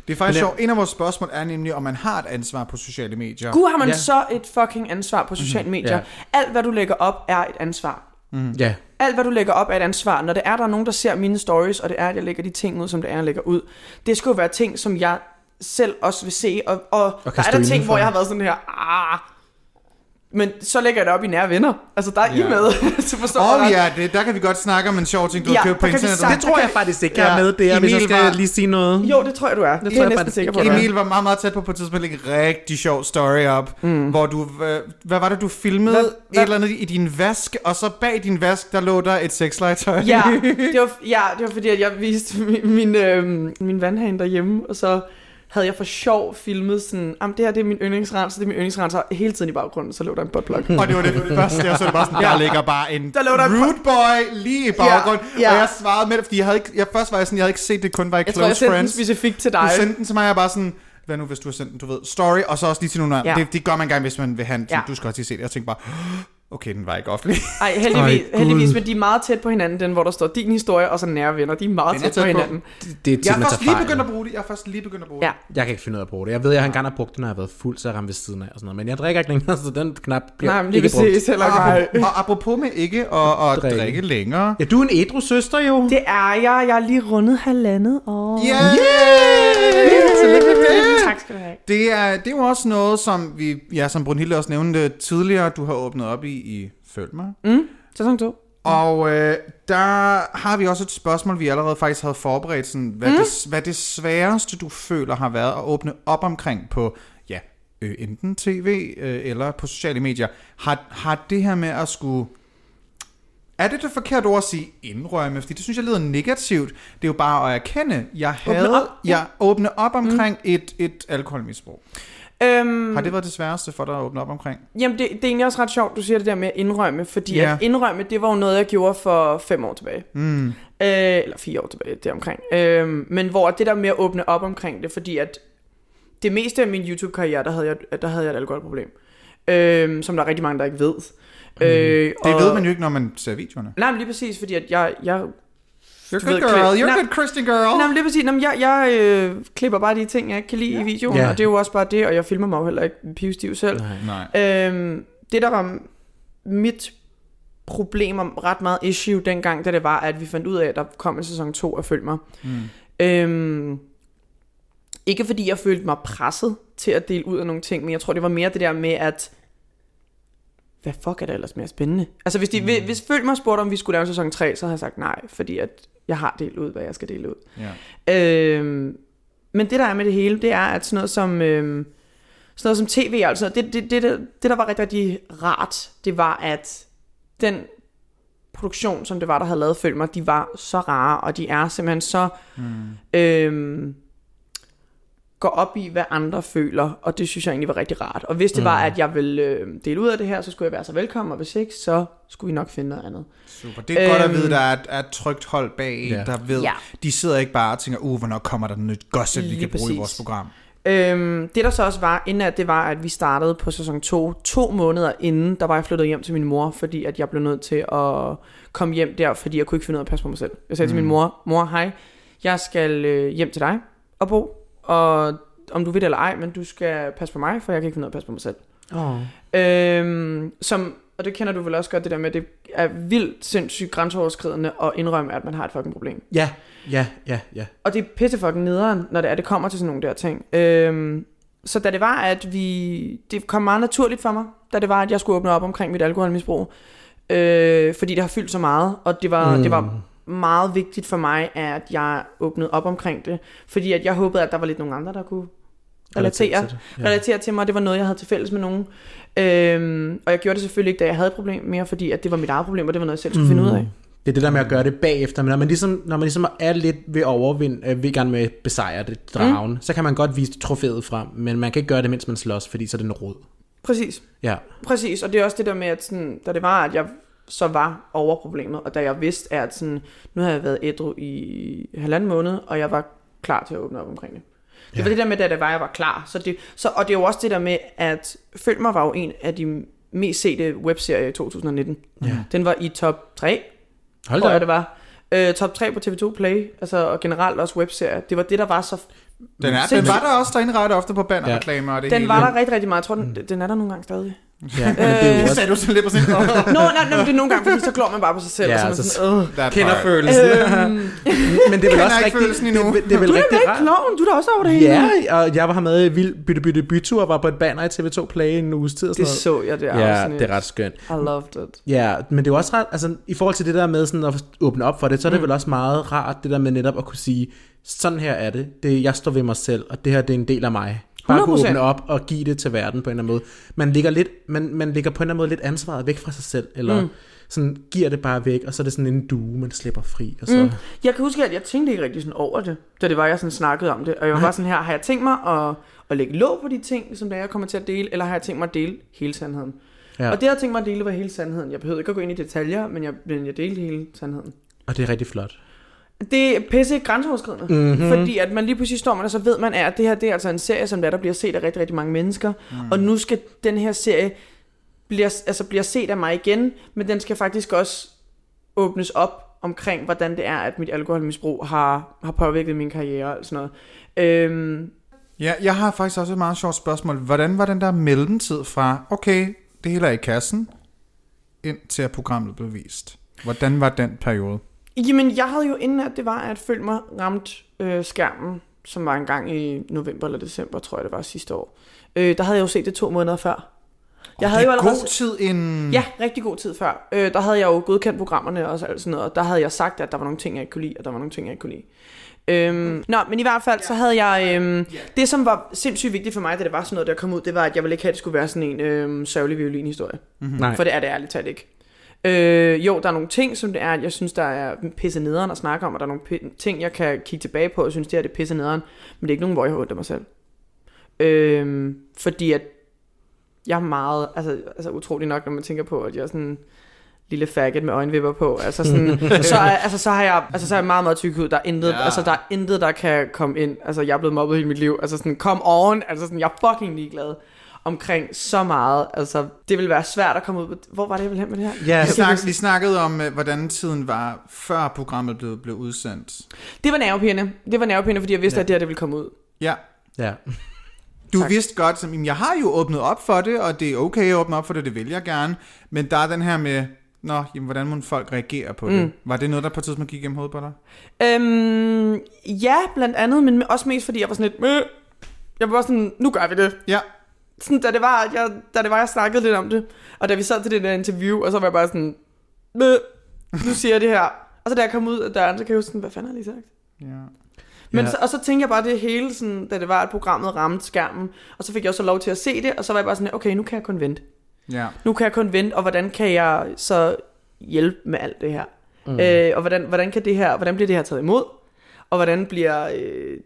Det er faktisk sjovt. En af vores spørgsmål er nemlig, om man har et ansvar på sociale medier. Gud har man Ja. ja. så et fucking ansvar på sociale medier. Ja. Alt, hvad du lægger op, er et ansvar. Ja. Alt, hvad du lægger op, er et ansvar. Når det er, der er nogen, der ser mine stories, og det er, at jeg lægger de ting ud, som det er, jeg lægger ud. Det skal jo være ting, som jeg selv også vil se. Og, og, og der er der ting, hvor jeg har været sådan her, ah, men så lægger jeg det op i nære venner. Altså, der er I Ja. med. så forstår oh, ja, det, der kan vi godt snakke om en sjov ting, du Ja, har købt på internettet. Det tror jeg faktisk ikke, jeg er med der, hvis jeg Emil skal var- lige sige noget. Jo, det tror jeg, du er. Det, tror er jeg jeg faktisk sikker på. Emil var meget, meget tæt på på et tidspunkt en rigtig sjov story op, mm. hvor du, øh, hvad var det, du filmede hvad, hvad- et eller andet i din vask, og så bag din vask, der lå der et sexlegetøj. Ja, det var, ja, det var fordi, at jeg viste min, min, øh, min vandhane derhjemme, og så havde jeg for sjov filmet sådan, jamen det her det er min yndlingsrenser, det er min yndlingsrenser, og hele tiden i baggrunden, så lå der en buttplug. Og det var det, det første, og så det bare sådan, der ligger bare en Der lå der en- rude boy lige i baggrunden. Ja, ja. Og jeg svarede med det, fordi jeg havde ikke, jeg, først var jeg sådan, jeg havde ikke set det kun var i Jeg tror, jeg Close sendte den Friends. specifikt til Du dig. sendte den til mig, jeg bare sådan, hvad nu hvis du har sendt den, du ved, story, og så også lige til nogle andre. Ja. Det, det gør man engang, hvis man vil have en, Ja. du skal også lige se det. Jeg tænkte bare, okay, den var ikke offentlig. Ej, heldigvis, Ej, heldigvis, men de er meget tæt på hinanden, den hvor der står din historie, og så nære venner, de er meget Den er tæt, på tæt på. hinanden. Det, det er Jeg er først lige begyndt at bruge det. Jeg er først lige begyndt at bruge Ja. det. Jeg kan ikke finde ud af at bruge det. Jeg ved, jeg engang har brugt den, når jeg har været fuld, så jeg ramte ved siden af og sådan noget. Men jeg drikker ikke længere, så den knap bliver Nej, men lige ikke brugt. heller Og, ikke apropos, og apropos med ikke at, at Drikke. drikke længere. Ja, du er en ædru søster jo. Det er jeg, jeg har lige rundet halvandet år. Yeah! Tillykke med det. Tak skal du have. Det er, det er jo også noget, som vi, ja, som Brunhilde også nævnte tidligere, du har åbnet op i, i Følg mig. Mm, sæson 2. Og øh, der har vi også et spørgsmål, vi allerede faktisk havde forberedt, sådan, hvad, mm. det, hvad det sværeste, du føler har været at åbne op omkring på, ja, øh, enten tv øh, eller på sociale medier. Har, har det her med at skulle... Er det det forkerte ord at sige indrømme? Fordi det synes jeg lyder negativt. Det er jo bare at erkende, jeg havde... op, ja. Jeg åbne op omkring mm. et, et alkoholmisbrug. Øhm, Har det været det sværeste for dig at åbne op omkring? Jamen, det, det er egentlig også ret sjovt, du siger det der med at indrømme, fordi Ja. at indrømme, det var jo noget, jeg gjorde for fem år tilbage. Mm. Øh, eller fire år tilbage, det omkring. Øh, men hvor det der med at åbne op omkring det, fordi at det meste af min YouTube-karriere, der havde jeg, der havde jeg et alkoholproblem. Øh, som der er rigtig mange, der ikke ved. Mm. Øh, Det ved man jo ikke, når man ser videoerne. Nej, men lige præcis, fordi at jeg, jeg You're Du good ved, girl, klip- you're Nej. good Christian girl. Nej, men lige præcis. Nå, men jeg, jeg øh, klipper bare de ting, jeg ikke kan lide ja. i videoen, Ja. og det er jo også bare det, og jeg filmer mig jo heller ikke pivstiv selv. Nej. Nej. Øhm, det, der var mit problem om ret meget issue dengang, da det var, at vi fandt ud af, at der kom en sæson 2 af Følg mig. Mm. Øhm, ikke fordi jeg følte mig presset til at dele ud af nogle ting, men jeg tror, det var mere det der med, at hvad fuck er det ellers mere spændende? Altså hvis, de, mm. hvis Følg mig spurgte, om vi skulle lave en sæson 3, så havde jeg sagt nej, fordi at jeg har delt ud, hvad jeg skal dele ud. Ja. Øhm, men det der er med det hele, det er, at sådan noget som, øhm, sådan noget som tv, altså, det, det, det, det, det der var rigtig, rigtig rart, det var, at den produktion, som det var, der havde lavet Følg mig, de var så rare, og de er simpelthen så mm. øhm, går op i, hvad andre føler, og det synes jeg egentlig var rigtig rart. Og hvis det mm. var, at jeg ville øh, dele ud af det her, så skulle jeg være så velkommen, og hvis ikke, så skulle vi nok finde noget andet. Super. Det er øhm, godt at Øhm, vide, der er et, er et trygt hold bag en, Ja. der ved, Ja. de sidder ikke bare og tænker, uh, hvornår kommer der nyt gossip, vi kan bruge i præcis. vores program. Øhm, det der så også var, inden at det var, at vi startede på sæson 2, to måneder inden, der var jeg flyttet hjem til min mor, fordi at jeg blev nødt til at komme hjem der, fordi jeg kunne ikke finde ud af at passe på mig selv. Jeg sagde mm. til min mor, mor, hej, jeg skal øh, hjem til dig og bo, og om du vil det eller ej, men du skal passe på mig, for jeg kan ikke finde ud af at passe på mig selv. Oh. Øhm, som, og det kender du vel også godt, det der med, at det er vildt sindssygt grænseoverskridende at indrømme, at man har et fucking problem. Ja, ja, ja, ja. Og det er pisse fucking nederen, når det er, det kommer til sådan nogle der ting. Øhm, så da det var, at vi... Det kom meget naturligt for mig, da det var, at jeg skulle åbne op omkring mit alkoholmisbrug. Øh, fordi det har fyldt så meget, og det var, mm. det var meget vigtigt for mig, at jeg åbnede op omkring det. Fordi at jeg håbede, at der var lidt nogle andre, der kunne relatere, Relatere til ja. relatere til mig. Det var noget, jeg havde til fælles med nogen. Øhm, og jeg gjorde det selvfølgelig ikke, da jeg havde et problem mere, fordi at det var mit eget problem, og det var noget, jeg selv skulle mm. finde ud af. Det er det der med at gøre det bagefter, men når man ligesom, når man ligesom er lidt ved overvind, øh, ved gerne med at besejre det dragen, mm. så kan man godt vise trofæet frem, men man kan ikke gøre det, mens man slås, fordi så er det en rod. Præcis. Ja. Præcis, og det er også det der med, at sådan, da det var, at jeg så var over problemet, og da jeg vidste, at sådan, nu havde jeg været ædru i halvanden måned, og jeg var klar til at åbne op omkring det. Det ja. var det der med, da det var, jeg var klar. Så det, så, og det er jo også det der med, at Følg mig var jo en af de mest sete webserier i 2019. Ja. Den var i top 3, Hold tror jeg det var. Øh, top 3 på TV2 Play, altså, og generelt også webserier. Det var det, der var så... Den, er, den var der også derinde ret ofte på bannerreklamer og det Den hele. var der rigtig, rigtig meget. Jeg tror, den, den er der nogle gange stadig. Ja, men det er jo Øh, Det også, sagde du sådan lidt på sådan, oh, Nå, nej, nej, det er nogle gange, fordi så glår man bare på sig selv. Ja, og så er man altså, sådan, øh. kender følelsen. Øhm, men det er vel Kender også ikke rigtig, følelsen endnu. Det, det er vel du er rigtig da rart. ikke kloven, du er da også over det hele. Ja, og jeg var med i Vild Bytte Bytte Bytur, var på et banner i TV2 Play en uges tid og sådan Det noget. så jeg det Ja, afsnit. det er ret skønt. I loved it. Ja, men det er også ret, altså i forhold til det der med sådan at åbne op for det, så er det mm. vel også meget rart, det der med netop at kunne sige, sådan her er det, det jeg står ved mig selv, og det her det er en del af mig. Bare kunne 100%. åbne op og give det til verden på en eller anden måde. Man ligger, lidt, man, man ligger på en eller anden måde lidt ansvaret væk fra sig selv, eller mm. sådan giver det bare væk, og så er det sådan en due, man slipper fri, og så... Mm. Jeg kan huske, at jeg tænkte ikke rigtig sådan over det, da det var, jeg sådan snakkede om det. Og jeg var bare sådan her, har jeg tænkt mig at, at lægge låg på de ting, som det er, jeg kommer til at dele, eller har jeg tænkt mig at dele hele sandheden? Ja. Og det, jeg tænkt mig at dele, var hele sandheden. Jeg behøvede ikke at gå ind i detaljer, men jeg, men jeg delte hele sandheden. Og det er rigtig flot. Det er pisse grænseoverskridende, Mhm. mm-hmm. fordi at man lige pludselig står man, og så ved man, at det her det er altså en serie, som der, der bliver set af rigtig, rigtig mange mennesker, mm. og nu skal den her serie bliver, altså bliver set af mig igen, men den skal faktisk også åbnes op omkring, hvordan det er, at mit alkoholmisbrug har, har påvirket min karriere og sådan noget. Øhm, Ja, jeg har faktisk også et meget sjovt spørgsmål. Hvordan var den der mellemtid fra, okay, det hele er i kassen, ind til at programmet blev vist? Hvordan var den periode? Jamen, jeg havde jo inden at det var, at følge mig ramt øh, skærmen, som var en gang i november eller december, tror jeg det var sidste år. Øh, der havde jeg jo set det to måneder før. Jeg havde det jo er allerede... god tid inden... Ja, rigtig god tid før. Øh, der havde jeg jo godkendt programmerne og alt sådan noget, og der havde jeg sagt, at der var nogle ting, jeg ikke kunne lide, og der var nogle ting, jeg ikke kunne lide. Øhm, nå, men i hvert fald, så havde jeg... Øhm, det, som var sindssygt vigtigt for mig, da det var sådan noget, der kom ud, det var, at jeg ville ikke have, at det skulle være sådan en øhm, sørgelig violinhistorie. Nej. For det er det ærligt talt ikke. Øh, jo, der er nogle ting, som det er, jeg synes, der er pisse nederen at snakke om, og der er nogle ting, jeg kan kigge tilbage på, og synes, det er det pisse nederen, men det er ikke nogen, hvor jeg har ondt af mig selv. Øh, fordi at jeg er meget, altså, altså utrolig nok, når man tænker på, at jeg er sådan lille faggot med øjenvipper på, altså sådan, så, er, altså, så har jeg, altså, så er jeg meget, meget tyk ud, der er intet, Ja. ja. altså, der er intet, der kan komme ind, altså, jeg er blevet mobbet hele mit liv, altså sådan, come on, altså sådan, jeg er fucking ligeglad omkring så meget, altså, det vil være svært at komme ud, på- hvor var det, jeg ville hen med det her? Ja, Vi, snak, vi snakkede om, øh, hvordan tiden var, før programmet blev, blev udsendt. Det var nervepirrende, det var nervepirrende, fordi jeg vidste, ja. at det her, det ville komme ud. Ja, ja. du Tak. vidste godt, som, jeg har jo åbnet op for det, og det er okay at åbne op for det, det vil jeg gerne. Men der er den her med, nå, jamen, hvordan må folk reagere på det? Mm. Var det noget, der på et tidspunkt gik gennem hovedet på dig? Øhm, ja, blandt andet, men også mest fordi jeg var sådan lidt, "Møh." jeg var sådan, nu gør vi det. Ja, Sådan, da det var, at jeg, da det var, jeg snakkede lidt om det, og da vi sad til det der interview, og så var jeg bare sådan, "Møh, nu siger jeg det her. Og så da jeg kom ud af døren, så kan jeg jo sådan, hvad fanden har jeg lige sagt? ja. Men Ja. så, og så tænkte jeg bare det hele, sådan, da det var, at programmet ramte skærmen, og så fik jeg også lov til at se det, og så var jeg bare sådan, okay, nu kan jeg kun vente. ja. Nu kan jeg kun vente, og hvordan kan jeg så hjælpe med alt det her? Mm. Øh, og hvordan, hvordan, kan det her, hvordan bliver det her taget imod? Og hvordan bliver... Øh,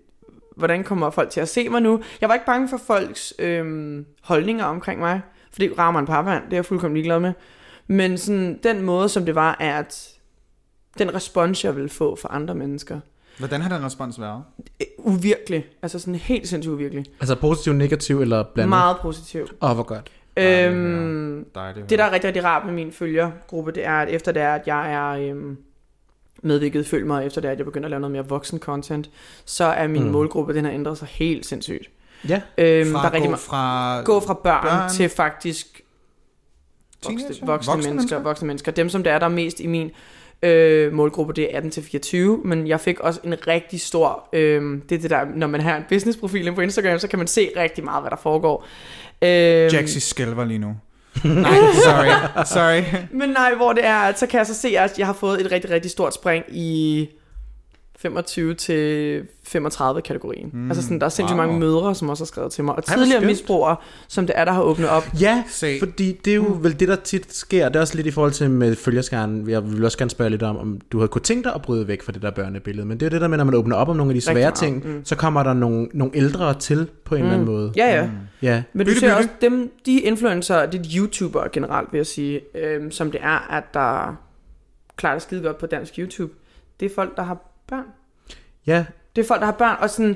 hvordan kommer folk til at se mig nu? Jeg var ikke bange for folks øh, holdninger omkring mig, for det rammer en parvand, det er jeg fuldkommen ligeglad med. Men sådan, den måde, som det var, er, at den respons, jeg vil få fra andre mennesker, Hvordan har den respons været? øh, uvirkelig. Altså sådan helt sindssygt uvirkelig. Altså positiv, negativ eller blandet? Meget positiv. Åh, oh, hvor godt. Øhm, Dejligt. Det, der er rigtig, rigtig rart med min følgergruppe, det er, at efter det er, at jeg er øhm, medvirket, følg mig, efter det at jeg begynder at lave noget mere voksen content, så er min Mm. målgruppe, den har ændret sig helt sindssygt. Ja. Øhm, fra, der er rigtig gå fra gå fra børn, børn- til faktisk voksne, voksne, Voksne mennesker, mennesker? voksne mennesker. Dem, som der er der er mest i min øh, målgruppe, det er 18-24, men jeg fik også en rigtig stor, øh, det er det der, når man har en businessprofil på Instagram, så kan man se rigtig meget, hvad der foregår. Øh, Jaxi skælver lige nu. Nej, sorry. Sorry. Men nej, hvor det er, at så kan jeg så se, at jeg har fået et rigtig, rigtig stort spring i 25 til 35 kategorien. Mm, altså sådan, der er sindssygt wow. mange mødre, som også har skrevet til mig. Og tidligere skønt. misbrugere, som det er, der har åbnet op. Ja, Se. fordi det er jo mm. vel det, der tit sker. Det er også lidt i forhold til med følgerskaren. Jeg vil også gerne spørge lidt om, om du havde kunne tænke dig at bryde væk fra det der børnebillede. Men det er jo det der med, når man åbner op om nogle af de svære ting, mm. så kommer der nogle, nogle ældre til på en mm. eller anden måde. Ja, ja. Ja. Men du Bytte, ser bytte. også dem, de influencer, de YouTubere generelt, vil jeg sige, øhm, som det er, at der klarer det skide godt på dansk YouTube. Det er folk, der har børn. Ja, Det er folk, der har børn, og sådan,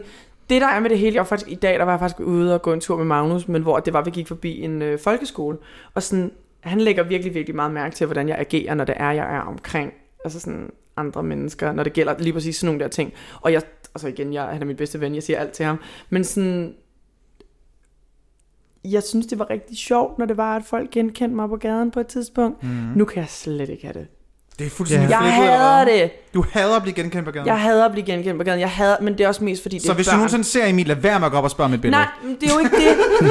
det der er med det hele, var faktisk, i dag, der var jeg faktisk ude og gå en tur med Magnus, men hvor det var, vi gik forbi en øh, folkeskole, og sådan, han lægger virkelig, virkelig meget mærke til, hvordan jeg agerer, når det er, jeg er omkring, altså sådan andre mennesker, når det gælder lige præcis sådan nogle der ting. Og jeg, altså igen, jeg, han er min bedste ven, jeg siger alt til ham, men sådan, jeg synes, det var rigtig sjovt, når det var, at folk genkendte mig på gaden på et tidspunkt. Mm. Nu kan jeg slet ikke have det. Det er fuldstændig Jeg flippet, eller hader det. Du hader at blive genkendt på gaden. Jeg hader at blive genkendt på gaden. Jeg hader, men det er også mest fordi, det så er hvis du børn. nogensinde ser Emil, lad være med at gå op og spørge mit billede. Nej, men det er jo ikke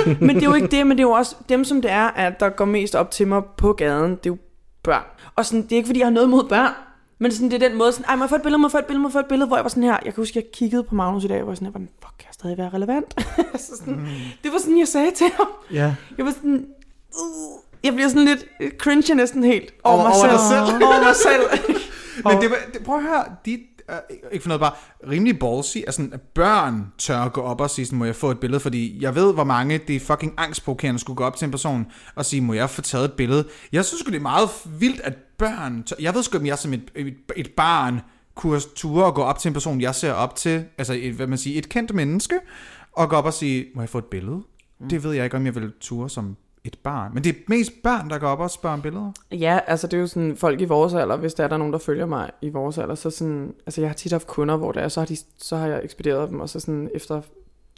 det. men det er jo ikke det, men det er jo også dem, som det er, at der går mest op til mig på gaden. Det er jo børn. Og sådan, det er ikke, fordi jeg har noget mod børn. Men sådan, det er den måde, sådan, ej, må jeg få et billede, må jeg få et billede, må jeg få et billede, hvor jeg var sådan her. Jeg kan huske, jeg kiggede på Magnus i dag, og var sådan her, hvordan fuck kan jeg stadig være relevant? så sådan, Mm. Det var sådan, jeg sagde til ham. ja. Jeg var sådan, uh, Jeg bliver sådan lidt øh, cringe næsten helt over, Over- mig over selv. dig selv? over mig selv. Men det, var, det, prøv at høre, de, uh, ikke for noget bare, rimelig ballsy, sådan, at børn tør at gå op og sige sådan, må jeg få et billede, fordi jeg ved, hvor mange det er fucking angstprovokerende skulle gå op til en person og sige, må jeg få taget et billede. Jeg synes sgu, det er meget vildt, at børn, tør, jeg ved sgu, om jeg som et, et, et barn kunne ture og gå op til en person, jeg ser op til, altså et, hvad man siger, et kendt menneske, og gå op og sige, må jeg få et billede? Mm. Det ved jeg ikke, om jeg vil ture som et barn. Men det er mest børn, der går op og spørger om billeder. Ja, altså det er jo sådan folk i vores alder, hvis der er der nogen, der følger mig i vores alder, så sådan, altså jeg har tit haft kunder, hvor det er, så har, de, så har jeg ekspederet dem, og så sådan efter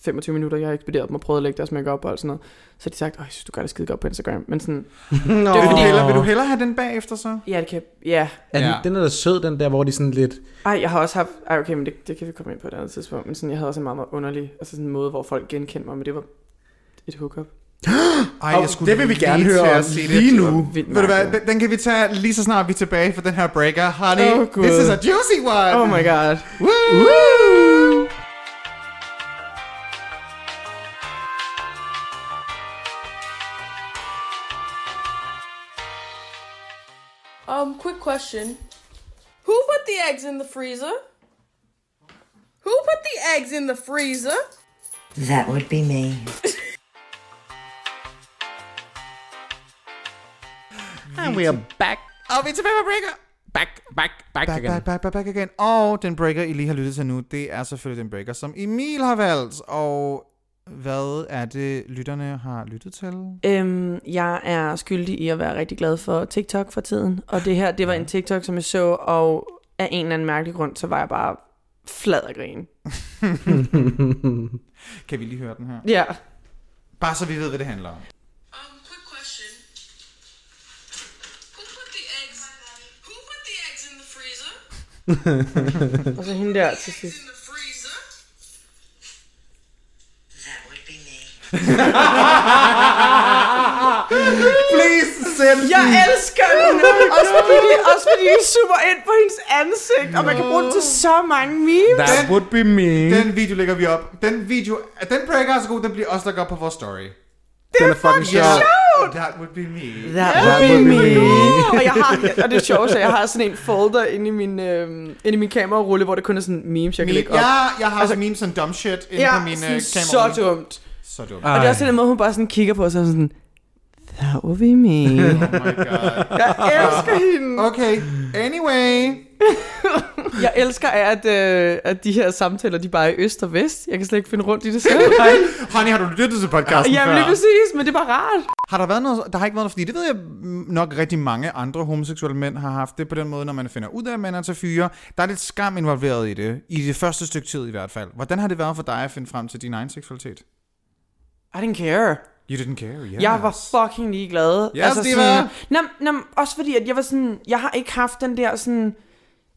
25 minutter, jeg har ekspederet dem og prøvet at lægge deres makeup og sådan noget, så har de sagt, åh, jeg synes, du gør det skide godt på Instagram, men sådan, Nå. Det er Vil, fordi- du hellere, vil du hellere have den bagefter så? ja, det kan, ja, Er den, Ja. den er da sød, den der, hvor de sådan lidt... ej, jeg har også haft, ej, okay, men det, det kan vi komme ind på et andet tidspunkt, men sådan, jeg havde også en meget, meget underlig, altså sådan en måde, hvor folk genkendte mig, men det var et hookup. Ej, Og jeg skulle det vil vi lige gerne høre at om lige nu. Ved du hvad, den- den kan vi tage lige så snart vi er tilbage for den her breaker. Honey, Åh, Gud. this is a juicy one. Oh my god. Woo! Woo! Um, quick question. Who put the eggs in the freezer? Who put the eggs in the freezer? That would be me. And we are back. Og vi er tilbage med breaker. Back, back, back, Back, again. back, back, back, back again. Og den breaker, I lige har lyttet til nu, det er selvfølgelig den breaker, som Emil har valgt. Og hvad er det, lytterne har lyttet til? Øhm, jeg er skyldig i at være rigtig glad for TikTok for tiden. Og det her, det var en TikTok, som jeg så, og af en eller anden mærkelig grund, så var jeg bare flad af grin. Kan vi lige høre den her? Ja. Bare så vi ved, hvad det handler om. Um, quick question. Who put the eggs? Who put the eggs in the freezer? Og så hende der til sidst. In the freezer? That would be me. Please send Jeg elsker den! også, fordi de, også fordi de zoomer ind på hendes ansigt, og man kan bruge det til så mange memes. That would be me. Den video lægger vi op. Den video, den breaker er så god, den bliver også lagt op på vores story. Den er fucking sjov. Yeah. That would be me. That That would be be me. og, jeg har, og det er sjovt, så jeg har sådan en folder inde i min, øh, inde i min kamerarulle, hvor det kun er sådan memes, jeg kan Me, lægge op. ja, jeg har altså, memes and dumb shit inde på min uh, sådan kamera. så dumt. Så dumt. Og det er også den måde, hun bare sådan kigger på os og sådan, that would be me. Oh my god. jeg elsker hende. Okay, anyway. Jeg elsker, at, øh, at de her samtaler, de bare er øst og vest. Jeg kan slet ikke finde rundt i det selv. Honey, har du lyttet til podcasten Jamen lige før? præcis, men det er bare rart. Har der været noget, der har ikke været noget, fordi det ved jeg nok rigtig mange andre homoseksuelle mænd har haft det på den måde, når man finder ud af, at man er til fyre. Der er lidt skam involveret i det, i det første stykke tid i hvert fald. Hvordan har det været for dig at finde frem til din egen seksualitet? I didn't care. You didn't care, yes. Jeg var fucking ligeglad. Yes, Diva. sådan, nam, nam, også fordi, at jeg var sådan, jeg har ikke haft den der sådan,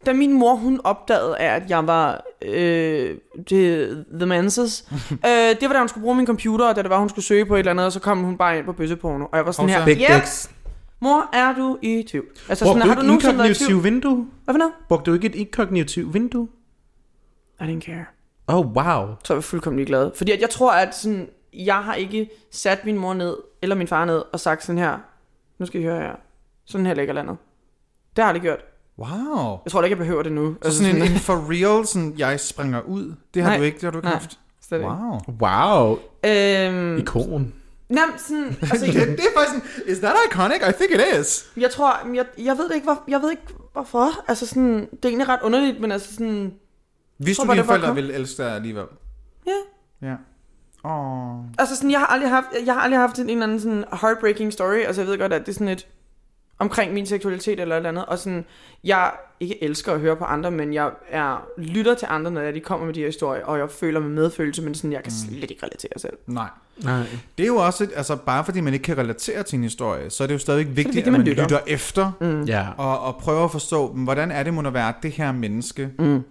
da min mor, hun opdagede, at jeg var øh, det, The Manses, øh, det var da hun skulle bruge min computer, og da det var, hun skulle søge på et eller andet, og så kom hun bare ind på bøsseporno, og jeg var sådan Hovsa. her, Big ja, dicks. mor, er du i tvivl? Altså Brugte sådan, har du du et nogensinde været i tvivl? vindue? Hvad for noget? Brugte du ikke et inkognitiv vindue? I didn't care. Oh, wow. Så jeg var fuldkommen ligeglad. Fordi at jeg tror, at sådan, jeg har ikke sat min mor ned, eller min far ned, og sagt sådan her, nu skal I høre her, sådan her ligger landet. Det har jeg aldrig gjort. Wow. Jeg tror da ikke, jeg behøver det nu. Så sådan en, en for real, sådan, jeg springer ud. Det har Nej. du ikke, det har du ikke Nej. haft. Slet ikke. Wow. Wow. Øhm, Ikon. nej, sådan, altså, det, det er faktisk sådan, is that iconic? I think it is. jeg tror, jeg, jeg ved ikke, hvor, jeg ved ikke, hvorfor. Altså sådan, det er egentlig ret underligt, men altså sådan, Hvis du dine forældre ville elske dig alligevel. ja. Ja. Åh. Altså sådan, jeg har aldrig haft, jeg har aldrig haft en, en eller anden sådan heartbreaking story. Altså jeg ved godt, at det er sådan et omkring min seksualitet eller et eller andet. Og sådan, jeg ikke elsker at høre på andre, men jeg er, lytter til andre, når de kommer med de her historier, og jeg føler med medfølelse, men sådan, jeg kan slet ikke relatere selv. Nej. Nej. Det er jo også, et, altså bare fordi man ikke kan relatere til en historie, så er det jo stadigvæk vigtigt, vigtigt, at man man lytter. lytter, efter, Mm. Ja. og, og prøver at forstå, hvordan er det må at være det her menneske, Mm.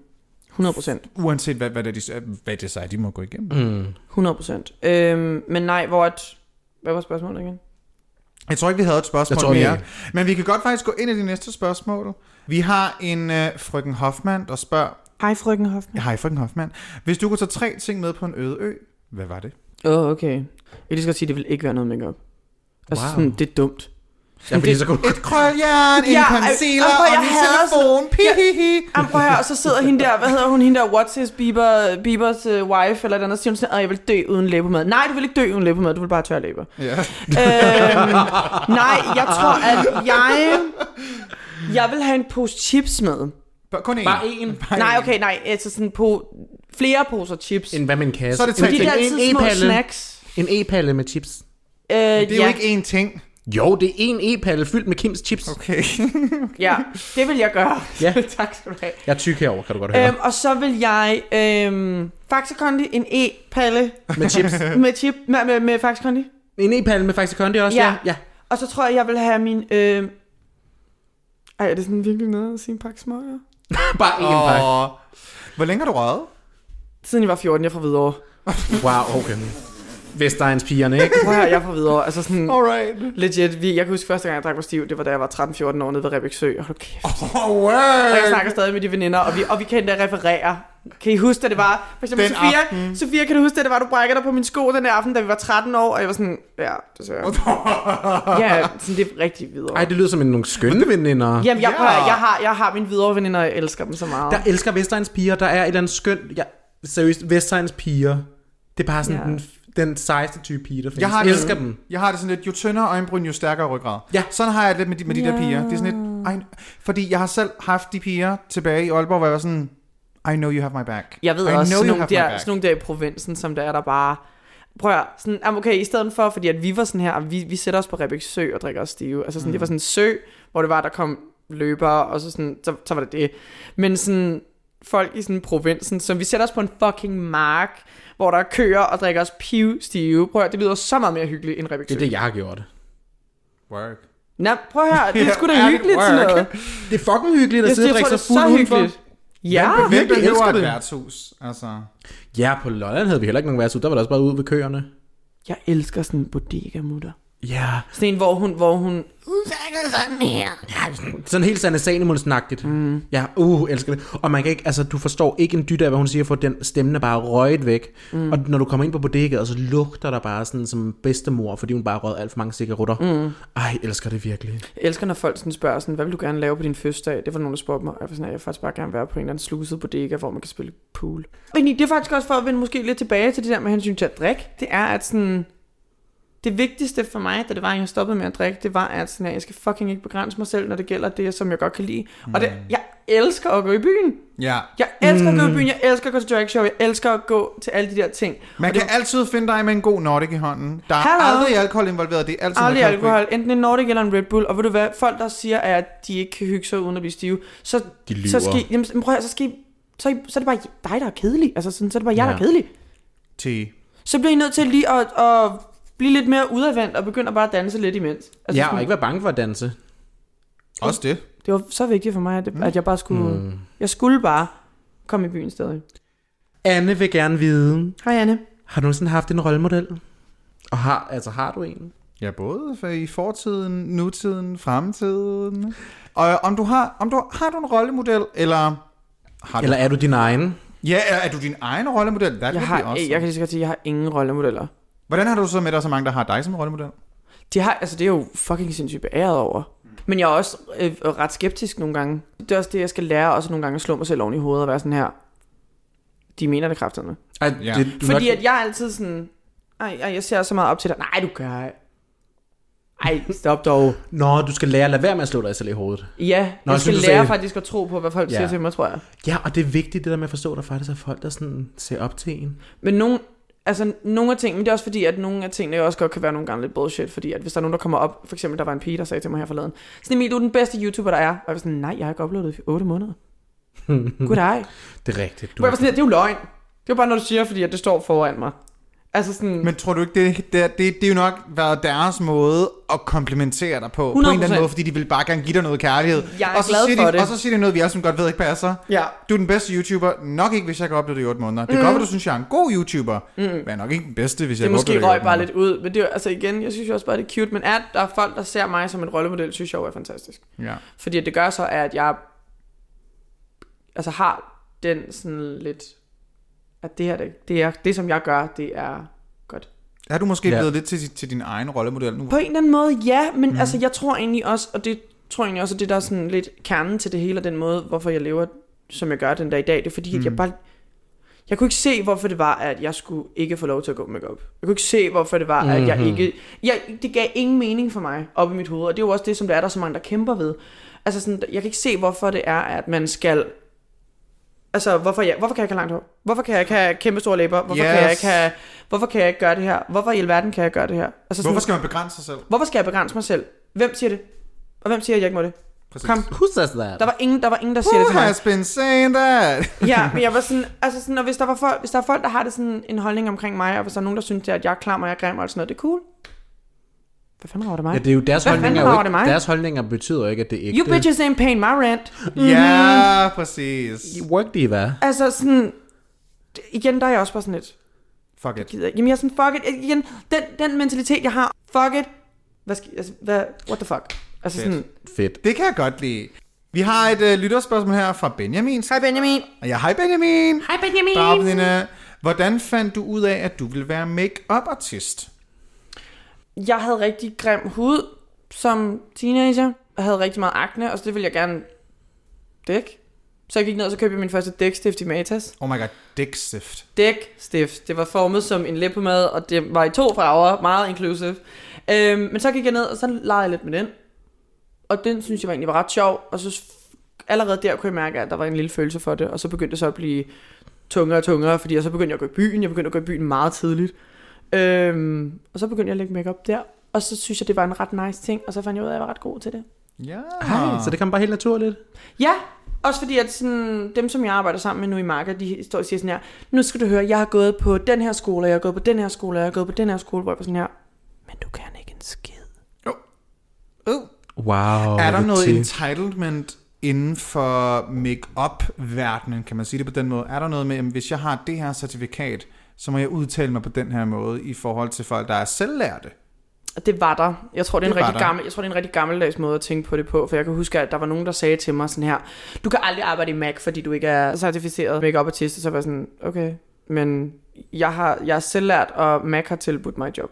100 procent. uanset hvad, hvad, det, de, hvad det siger, de må gå igennem. Mm. 100 procent. Øhm, men nej, hvor at, hvad var spørgsmålet igen? Jeg tror ikke, vi havde et spørgsmål Jeg tror mere, ikke. men vi kan godt faktisk gå ind i det næste spørgsmål. Vi har en øh, frøken Hoffmann, der spørger, Hej, frøken Hoffmann. hej frøken Hoffmann, hvis du kunne tage tre ting med på en øde ø, hvad var det? Åh, oh, okay. Jeg lige skal sige, det vil ikke være noget makeup. Altså Wow. sådan, det er dumt. Ja, fordi så kunne. Et krøljern, en Ja, concealer ej, og jeg en telefon. Prøv at høre, og så sidder hende der, hvad hedder hun, hende der, what's his Bieber, Biebers uh, wife, eller et andet, siger hun sådan, "Åh, jeg vil dø uden læbemad. Nej, du vil ikke dø uden læbemad, du vil bare tørre læber. Ja. øhm, nej, jeg tror, at jeg, jeg vil have en pose chips med. Bare- Kun én. Bare en. Nej, okay, nej, altså sådan på flere poser chips. En, hvad med en kasse? Så er det Men tre de der altid små e-palle. snacks. En e-palle med chips. Øh, Det er ja, jo ikke én ting. Jo, det er en e-palle fyldt med Kims chips. Okay. ja, det vil jeg gøre. Ja. tak skal du have. Jeg er tyk herover, kan du godt høre. Øhm, og så vil jeg øhm, Faxe Kondi, en e-palle med chips. med chip, med, med, med Faxe Kondi. En e-palle med Faxe Kondi også, Ja. ja. ja. Og så tror jeg, jeg vil have min... Øh... Ej, er det sådan virkelig noget at sige en pakke smøger? Bare en pakke. Og... Hvor længe har du røget? Siden jeg var 14, jeg er fra Hvidovre. Wow, okay. Vestegns pigerne, ikke? Prøv at høre, jeg fra Hvidovre. Altså sådan, Alright. legit. Vi, jeg kan huske første gang, jeg drak mig stiv, det var da jeg var 13-14 år nede ved Rebæk Sø. Hold kæft. Oh, Og jeg snakker stadig med de veninder, og vi, og vi kan endda referere. Kan I huske, at det var... For eksempel, Den Sofia, aften. Sofia, kan du huske, at det var, du brækker dig på min sko den der aften, da vi var 13 år, og jeg var sådan, ja, det ser jeg. ja, sådan, det er rigtig videre. Ej, det lyder som en nogle skønne veninder. Jamen, jeg, Ja. ja. jeg, har, jeg har mine videre veninder, og jeg elsker dem så meget. Der elsker Vestegns piger. Der er et eller andet skønt... Ja, seriøst, Vestegns piger. Det er bare sådan Ja. den, den sejeste type pige, der findes. Jeg har Jeg det- elsker dem. Jeg har det sådan lidt, jo tyndere øjenbryn, jo stærkere ryggrad. Ja. Sådan har jeg det lidt med de, med de der piger. Det er sådan lidt, ej, fordi jeg har selv haft de piger tilbage i Aalborg, hvor jeg var sådan, I know you have my back. Jeg ved I også, know sådan nogle, der, sådan nogle der i provinsen, som der er der bare... Prøv at, høre, sådan, okay, i stedet for, fordi at vi var sådan her, vi, vi sætter os på Rebæk Sø og drikker os stive. Altså sådan, mm. det var sådan en sø, hvor det var, der kom løbere, og så, sådan, så, så var det det. Men sådan, folk i sådan provinsen, som vi sætter os på en fucking mark, hvor der er køer og drikker os pivstive. Prøv at, høre, det lyder så meget mere hyggeligt end Rebæk Det er det, jeg har gjort. Work. Nå, prøv at høre, det er sgu da hyggeligt sådan work. noget. Det er fucking hyggeligt at sidde og drikke det sig fuld så udenfor. hyggeligt. Ja, Hvem virkelig behøver elsker et det. værtshus? Altså, Ja, på Lolland havde vi heller ikke nogen værtshus. Der var der også bare ude ved køerne. jeg elsker sådan en bodega-mutter. Ja. Sådan en, hvor hun, hvor hun Sådan helt Sanne Sanemundsnagtigt. Mm. Ja, uh, elsker det. Og man kan ikke, altså, du forstår ikke en dyt af, hvad hun siger, for den stemmen er bare røget væk. Mm. Og når du kommer ind på bodegaet, så lugter der bare sådan som bedstemor, fordi hun bare har røget alt for mange cigaretter. Mm. Ej, elsker det virkelig. Jeg elsker, når folk sådan spørger sådan, hvad vil du gerne lave på din fødselsdag? Det var nogen, der spurgte mig. Og Jeg var sådan, jeg vil faktisk bare gerne være på en eller anden sluset bodega, hvor man kan spille pool. Men det er faktisk også for at vende måske lidt tilbage til det der med hensyn til at drikke. Det er, at sådan, det vigtigste for mig, da det var, at jeg stoppede med at drikke, det var, at sådan, at jeg skal fucking ikke begrænse mig selv, når det gælder det, som jeg godt kan lide. Mm. Og det, jeg elsker at gå i byen. ja. Jeg elsker at gå i byen, jeg elsker at gå til drag show, jeg elsker at gå til alle de der ting. Man Og det kan altid finde dig med en god Nordic i hånden. Der er Hallo. aldrig alkohol involveret, det er altid Aldrig alkohol. alkohol, enten en Nordic eller en Red Bull, og ved du hvad, folk der siger, at de ikke kan hygge sig uden at blive stive, så, De lyver. så, skal, jamen, prøv, at så, skal så, er så er det bare dig, der er kedelig. Altså sådan, så er det bare jeg, der er Ja. kedelig. Til. Så bliver I nødt til lige at, at blive lidt mere udadvendt og begynde at bare danse lidt imens. Altså, Ja, sådan, og ikke være bange for at danse. Også det. Det var så vigtigt for mig, at, det, at jeg bare skulle... Mm. Jeg skulle bare komme i byen stadig. Anne vil gerne vide, Hej Anne. har du nogensinde haft en rollemodel? Og har, altså har du en? Ja, både for i fortiden, nutiden, fremtiden. Og om du har, om du har du en rollemodel, eller har du, Eller er du din egen? ja, er, er du din egen rollemodel? That Jeg, har, awesome. jeg kan lige så godt sige, at jeg har ingen rollemodeller. Hvordan har du så med, at der er så mange, der har dig som rollemodel? De har, altså det er jo fucking sindssygt beæret over. Men jeg er også øh, ret skeptisk nogle gange. Det er også det, jeg skal lære også nogle gange at slå mig selv oven i hovedet og være sådan her. De mener det kraftedeme. Ej, Ja. det, du Fordi nok, at jeg er altid sådan, ej, ej, jeg ser så meget op til dig. Nej, du gør ej. Ej, stop dog. Nå, du skal lære at lade være med at slå dig selv i hovedet. Ja, Nå, jeg skal synes, du lære sagde- faktisk at tro på, hvad folk Ja. siger til mig, tror jeg. Ja, og det er vigtigt, det der med at forstå, at der faktisk er folk, der sådan ser op til en. Men nogle, altså, nogle af tingene, men det er også fordi, at nogle af tingene også godt kan være nogle gange lidt bullshit, fordi at hvis der er nogen, der kommer op, for eksempel der var en pige, der sagde til mig her forleden, sådan Emil, du er den bedste YouTuber, der er. Og jeg var sådan, nej, jeg har ikke uploadet i 8 måneder. Goddag. Det er rigtigt. Du var sådan, det er jo løgn. Det er jo bare noget, du siger, fordi at det står foran mig. Altså sådan, Men tror du ikke, det, det, det, det er jo nok været deres måde at komplimentere dig på, på en eller anden 100%. måde, fordi de vil bare gerne give dig noget kærlighed. Jeg er og så glad siger for de, det. Og så siger de noget, vi alle sammen godt ved ikke passer. ja. Du er den bedste YouTuber, nok ikke, hvis jeg kan opleve det i 8 måneder. Det kan Mm. godt være, du synes, jeg er en god YouTuber, mm. men jeg er nok ikke den bedste, hvis Det jeg kan måske opleve det i røg bare lidt ud, men det er altså igen, jeg synes jo også bare, det er cute, men at der er folk, der ser mig som en rollemodel, synes jeg jo er fantastisk. Ja. Fordi det gør så, at jeg altså har den sådan lidt, at det her, det, det, er, det som jeg gør, det er godt. Er du måske Ja. blevet lidt til, til din egen rollemodel nu? På en eller anden måde, ja, men mm. altså, jeg tror egentlig også, og det tror jeg egentlig også, at det der er sådan lidt kernen til det hele, og den måde, hvorfor jeg lever, som jeg gør den der i dag, det er fordi, mm. at jeg bare, jeg kunne ikke se, hvorfor det var, at jeg skulle ikke få lov til at gå med op. Jeg kunne ikke se, hvorfor det var, at jeg ikke, jeg, det gav ingen mening for mig op i mit hoved, og det er jo også det, som der er der er så mange, der kæmper ved. Altså sådan, jeg kan ikke se, hvorfor det er, at man skal Altså, hvorfor, jeg, hvorfor kan jeg ikke have langt hår? Hvorfor kan jeg ikke have kæmpe store læber? Hvorfor, yes. kan jeg ikke have, hvorfor kan jeg ikke gøre det her? Hvorfor i alverden kan jeg gøre det her? Altså, sådan, Hvorfor skal man begrænse sig selv? Hvorfor skal jeg begrænse mig selv? Hvem siger det? Og hvem siger, at jeg ikke må det? Præcis. Kom. Who says that? Der var ingen, der, var ingen, der siger det Who til mig. has been saying that? Ja, men jeg var sådan, altså sådan, og hvis der, var folk, hvis der er folk, der har det sådan en holdning omkring mig, og hvis der er nogen, der synes, at jeg er klam, og jeg er grim og sådan noget, det er cool. Hvad fanden rager det mig? Ja, det er jo deres Hvad holdninger. Jo det ikke, deres holdninger betyder jo ikke, at det er ægte. You bitches ain't paying my rent. Ja, præcis. Work diva. Altså sådan, igen, der er jeg også bare sådan lidt, Fuck it. gider. Jamen jeg er sådan, fuck it. Igen, den, den mentalitet, jeg har, fuck it. Hvad skal, altså, hvad, what the fuck? Altså Fedt. sådan, Fedt. Det kan jeg godt lide. Vi har et uh, lytterspørgsmål her fra Benjamin. hej Benjamin. Ja, hej Benjamin. Hej Benjamin. Drabnene. Hvordan fandt du ud af, at du ville være make-up artist? Jeg havde rigtig grim hud som teenager. Jeg havde rigtig meget akne, og så det ville jeg gerne dække. Så jeg gik ned og så købte jeg min første dækstift i Matas. Oh my god, dækstift. Dækstift. Det var formet som en læbepomade, og det var i to farver. Meget inclusive. Øhm, men så gik jeg ned, og så legede jeg lidt med den. Og den synes jeg var egentlig var ret sjov. Og så allerede der kunne jeg mærke, at der var en lille følelse for det. Og så begyndte det så at blive tungere og tungere, fordi jeg så begyndte jeg at gå i byen. Jeg begyndte at gå i byen meget tidligt. Øhm, og så begyndte jeg at lægge makeup der. Og så synes jeg, det var en ret nice ting. Og så fandt jeg ud af, at jeg var ret god til det. Ja. Hej, så det kom bare helt naturligt. Ja, også fordi at sådan, dem, som jeg arbejder sammen med nu i Marker, de står og siger sådan her, nu skal du høre, jeg har gået på den her skole, og jeg har gået på den her skole, og jeg har gået på den her skole, hvor jeg var sådan her, men du kan ikke en skid. Uh. Wow. Er der noget entitlement inden for make-up-verdenen, kan man sige det på den måde? Er der noget med, at hvis jeg har det her certifikat, så må jeg udtale mig på den her måde i forhold til folk, der er selvlærte? Det var der. Jeg tror, det er, en Det var rigtig der. gammel, jeg tror, det er en rigtig gammeldags måde at tænke på det på, for jeg kan huske, at der var nogen, der sagde til mig sådan her, du kan aldrig arbejde i MAC, fordi du ikke er certificeret make-up artist, og så var jeg sådan, okay, men jeg, har, jeg er selvlært, og MAC har tilbudt mig et job.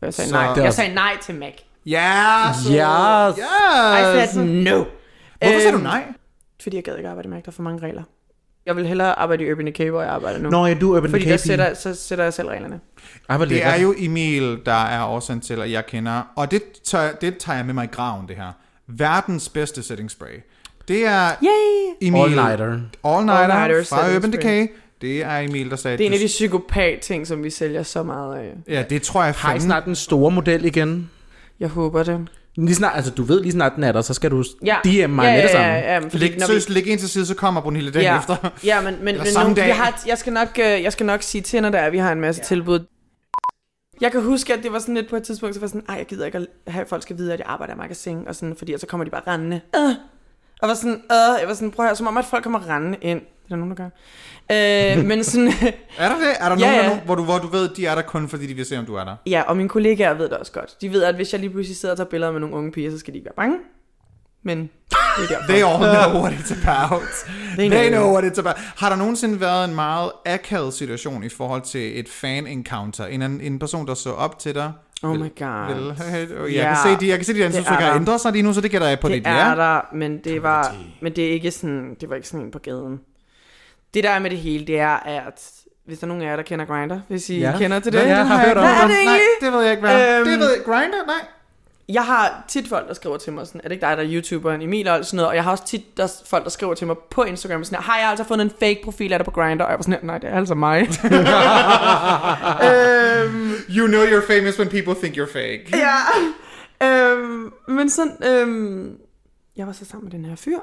Og jeg sagde Så- nej. Jeg sagde nej til MAC. Ja, så... Yes. I Yes. said no. Hvorfor sagde du Øhm, nej? Fordi jeg gad ikke arbejde i MAC, der er for mange regler. Jeg vil hellere arbejde i Urban Decay, hvor jeg arbejder nu. Nå, ja, du er Urban fordi Decay der sætter, så sætter jeg selv reglerne. Ej, hvor Det lækkert. er jo Emil, der er årsagen til, at jeg kender, og det tager, det tager jeg med mig i graven, det her. Verdens bedste setting spray. Det er Yay! Emil. All-nighter. All-nighter All-nighter fra Urban spray. Decay. Det er Emil, der sagde, Det er en af de psykopat-ting, som vi sælger så meget af. Ja, det tror jeg Har I fandme. snart den store model igen? Jeg håber det. Lige snart, altså du ved lige snart den er der, så skal du Ja. DM mig ja, med det ja, samme. ja, ja, fordi Læg, når seriøst, læg en til side, så kommer Brunhilde dagen ja, efter. ja, men, men, men nu, vi dag. har, jeg, skal nok, øh, jeg skal nok sige til, når der er, vi har en masse ja. tilbud. Jeg kan huske, at det var sådan lidt på et tidspunkt, så var jeg sådan, ej, jeg gider ikke at have, at folk skal vide, at jeg arbejder i magasin, og sådan, fordi så kommer de bare rendende. Øh. Og var sådan, øh, jeg var sådan, prøv at høre, som om, at folk kommer rendende ind. Det er der nogen, der gør. Øh, men sådan, Er der det? Er der Ja, nogen. Der, hvor, du, hvor du ved, de er der kun, fordi de vil se, om du er der? ja, og mine kollegaer ved det også godt. De ved, at hvis jeg lige pludselig sidder og tager billeder med nogle unge piger, så skal de ikke være bange. Men det er. They all know what it's about. They They know. know what it's about. Har der nogensinde været en meget akavet situation i forhold til et fan-encounter? En, en person, der så op til dig? Oh my god. Vil, jeg, Ja. kan se, de, jeg kan se, de ansigtsudtryk er har der. ændret sig lige nu, så det gætter jeg på det dit er ja. der, men det var, men det er ikke sådan, det var ikke sådan en på gaden. Det der er med det hele, det er, at hvis der er nogen af jer, der kender Grindr, hvis I Ja. kender til det. Ja, jeg har hørt om Hvad er det. det Nej, egentlig? det ved jeg ikke, hvad Øhm, Det ved jeg. Grindr? Nej. Jeg har tit folk, der skriver til mig sådan, er det ikke dig, der er YouTuberen Emil og sådan noget, og jeg har også tit der, folk, der skriver til mig på Instagram sådan, har jeg altså fundet en fake profil af dig på Grindr? Og jeg var sådan, nej, det er altså mig. øhm, You know you're famous when people think you're fake. ja. Øhm, men sådan, øhm, jeg var så sammen med den her fyr.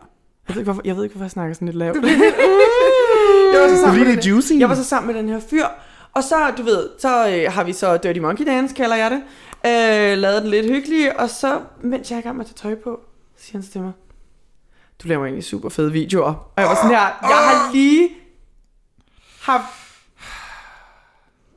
Jeg ved ikke, hvorfor jeg, ved ikke, hvorfor jeg snakker sådan lidt lavt. jeg var så sammen med den- juicy. Jeg var så sammen med den her fyr, og så, du ved, så øh, har vi så Dirty Monkey Dance, kalder jeg det. Øh, lavet den lidt hyggelig, og så, mens jeg er i gang med at tage tøj på, siger han til mig, du laver egentlig super fede videoer. Og jeg var sådan her, jeg har lige haft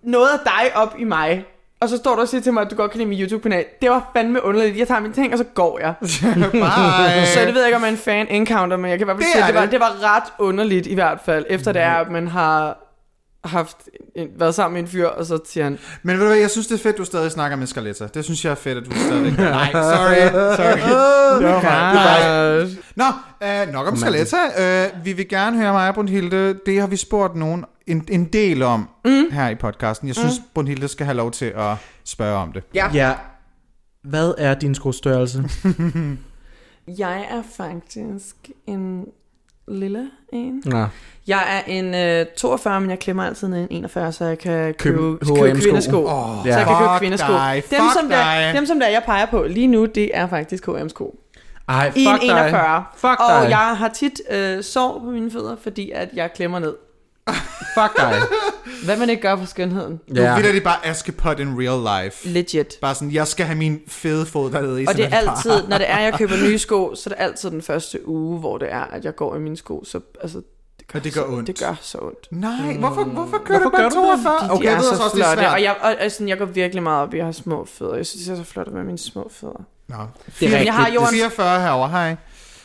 noget af dig op i mig. Og så står du og siger til mig, at du godt kan lide min YouTube-kanal. Det var fandme underligt. Jeg tager mine ting, og så går jeg. Bye. Så det ved jeg ikke, om jeg er en fan encounter, men jeg kan i hvert fald Det sige, at det var, det. det var ret underligt i hvert fald, efter det er, at man har haft en, været sammen med en fyr, og så siger han, Men ved du hvad, jeg synes, det er fedt, du stadig snakker med Scarletta. Det synes jeg er fedt, at du stadig... Nej, sorry, sorry. Det var mig. Nå, øh, nok om Scarletta. Øh, vi vil gerne høre mig, Brunhilde. Det har vi spurgt nogen en, en del om mm. her i podcasten. Jeg synes, mm. Brunhilde skal have lov til at spørge om det. ja, Ja. Hvad er din skostørrelse? jeg er faktisk en lille en. Nå. Jeg er en øh, 42, men jeg klemmer altid ned i en 41, så jeg kan købe, Købe købe H&M-sko. kvindesko. Åh, så jeg kan købe kvindesko. dig, dem, som der, dig. dem, som der jeg peger på lige nu, det er faktisk H&M-sko. Ej, I fuck en dig. 41. Fuck og dig. jeg har tit øh, sår på mine fødder, fordi at jeg klemmer ned. Fuck dig. Hvad man ikke gør for skønheden. Nu Ja. ja. er det bare Askepot in real life. Legit. Bare sådan, jeg skal have min fede fod dernede i. Og det er altid, når det er, jeg køber nye sko, så er det altid den første uge, hvor det er, at jeg går i mine sko. Så altså, det gør, Og det gør så, ondt. Det gør så ondt. Nej, hvorfor, hvorfor kører Hvorfor du bare gør du det? 42? De, Okay, de jeg er ved så også, det er flotte, svært. og jeg, og, og sådan, jeg går virkelig meget op i at have små fødder. Jeg synes, det er så flot med mine små fødder. Nå. Det er jeg har jorden... 44 herovre, hej.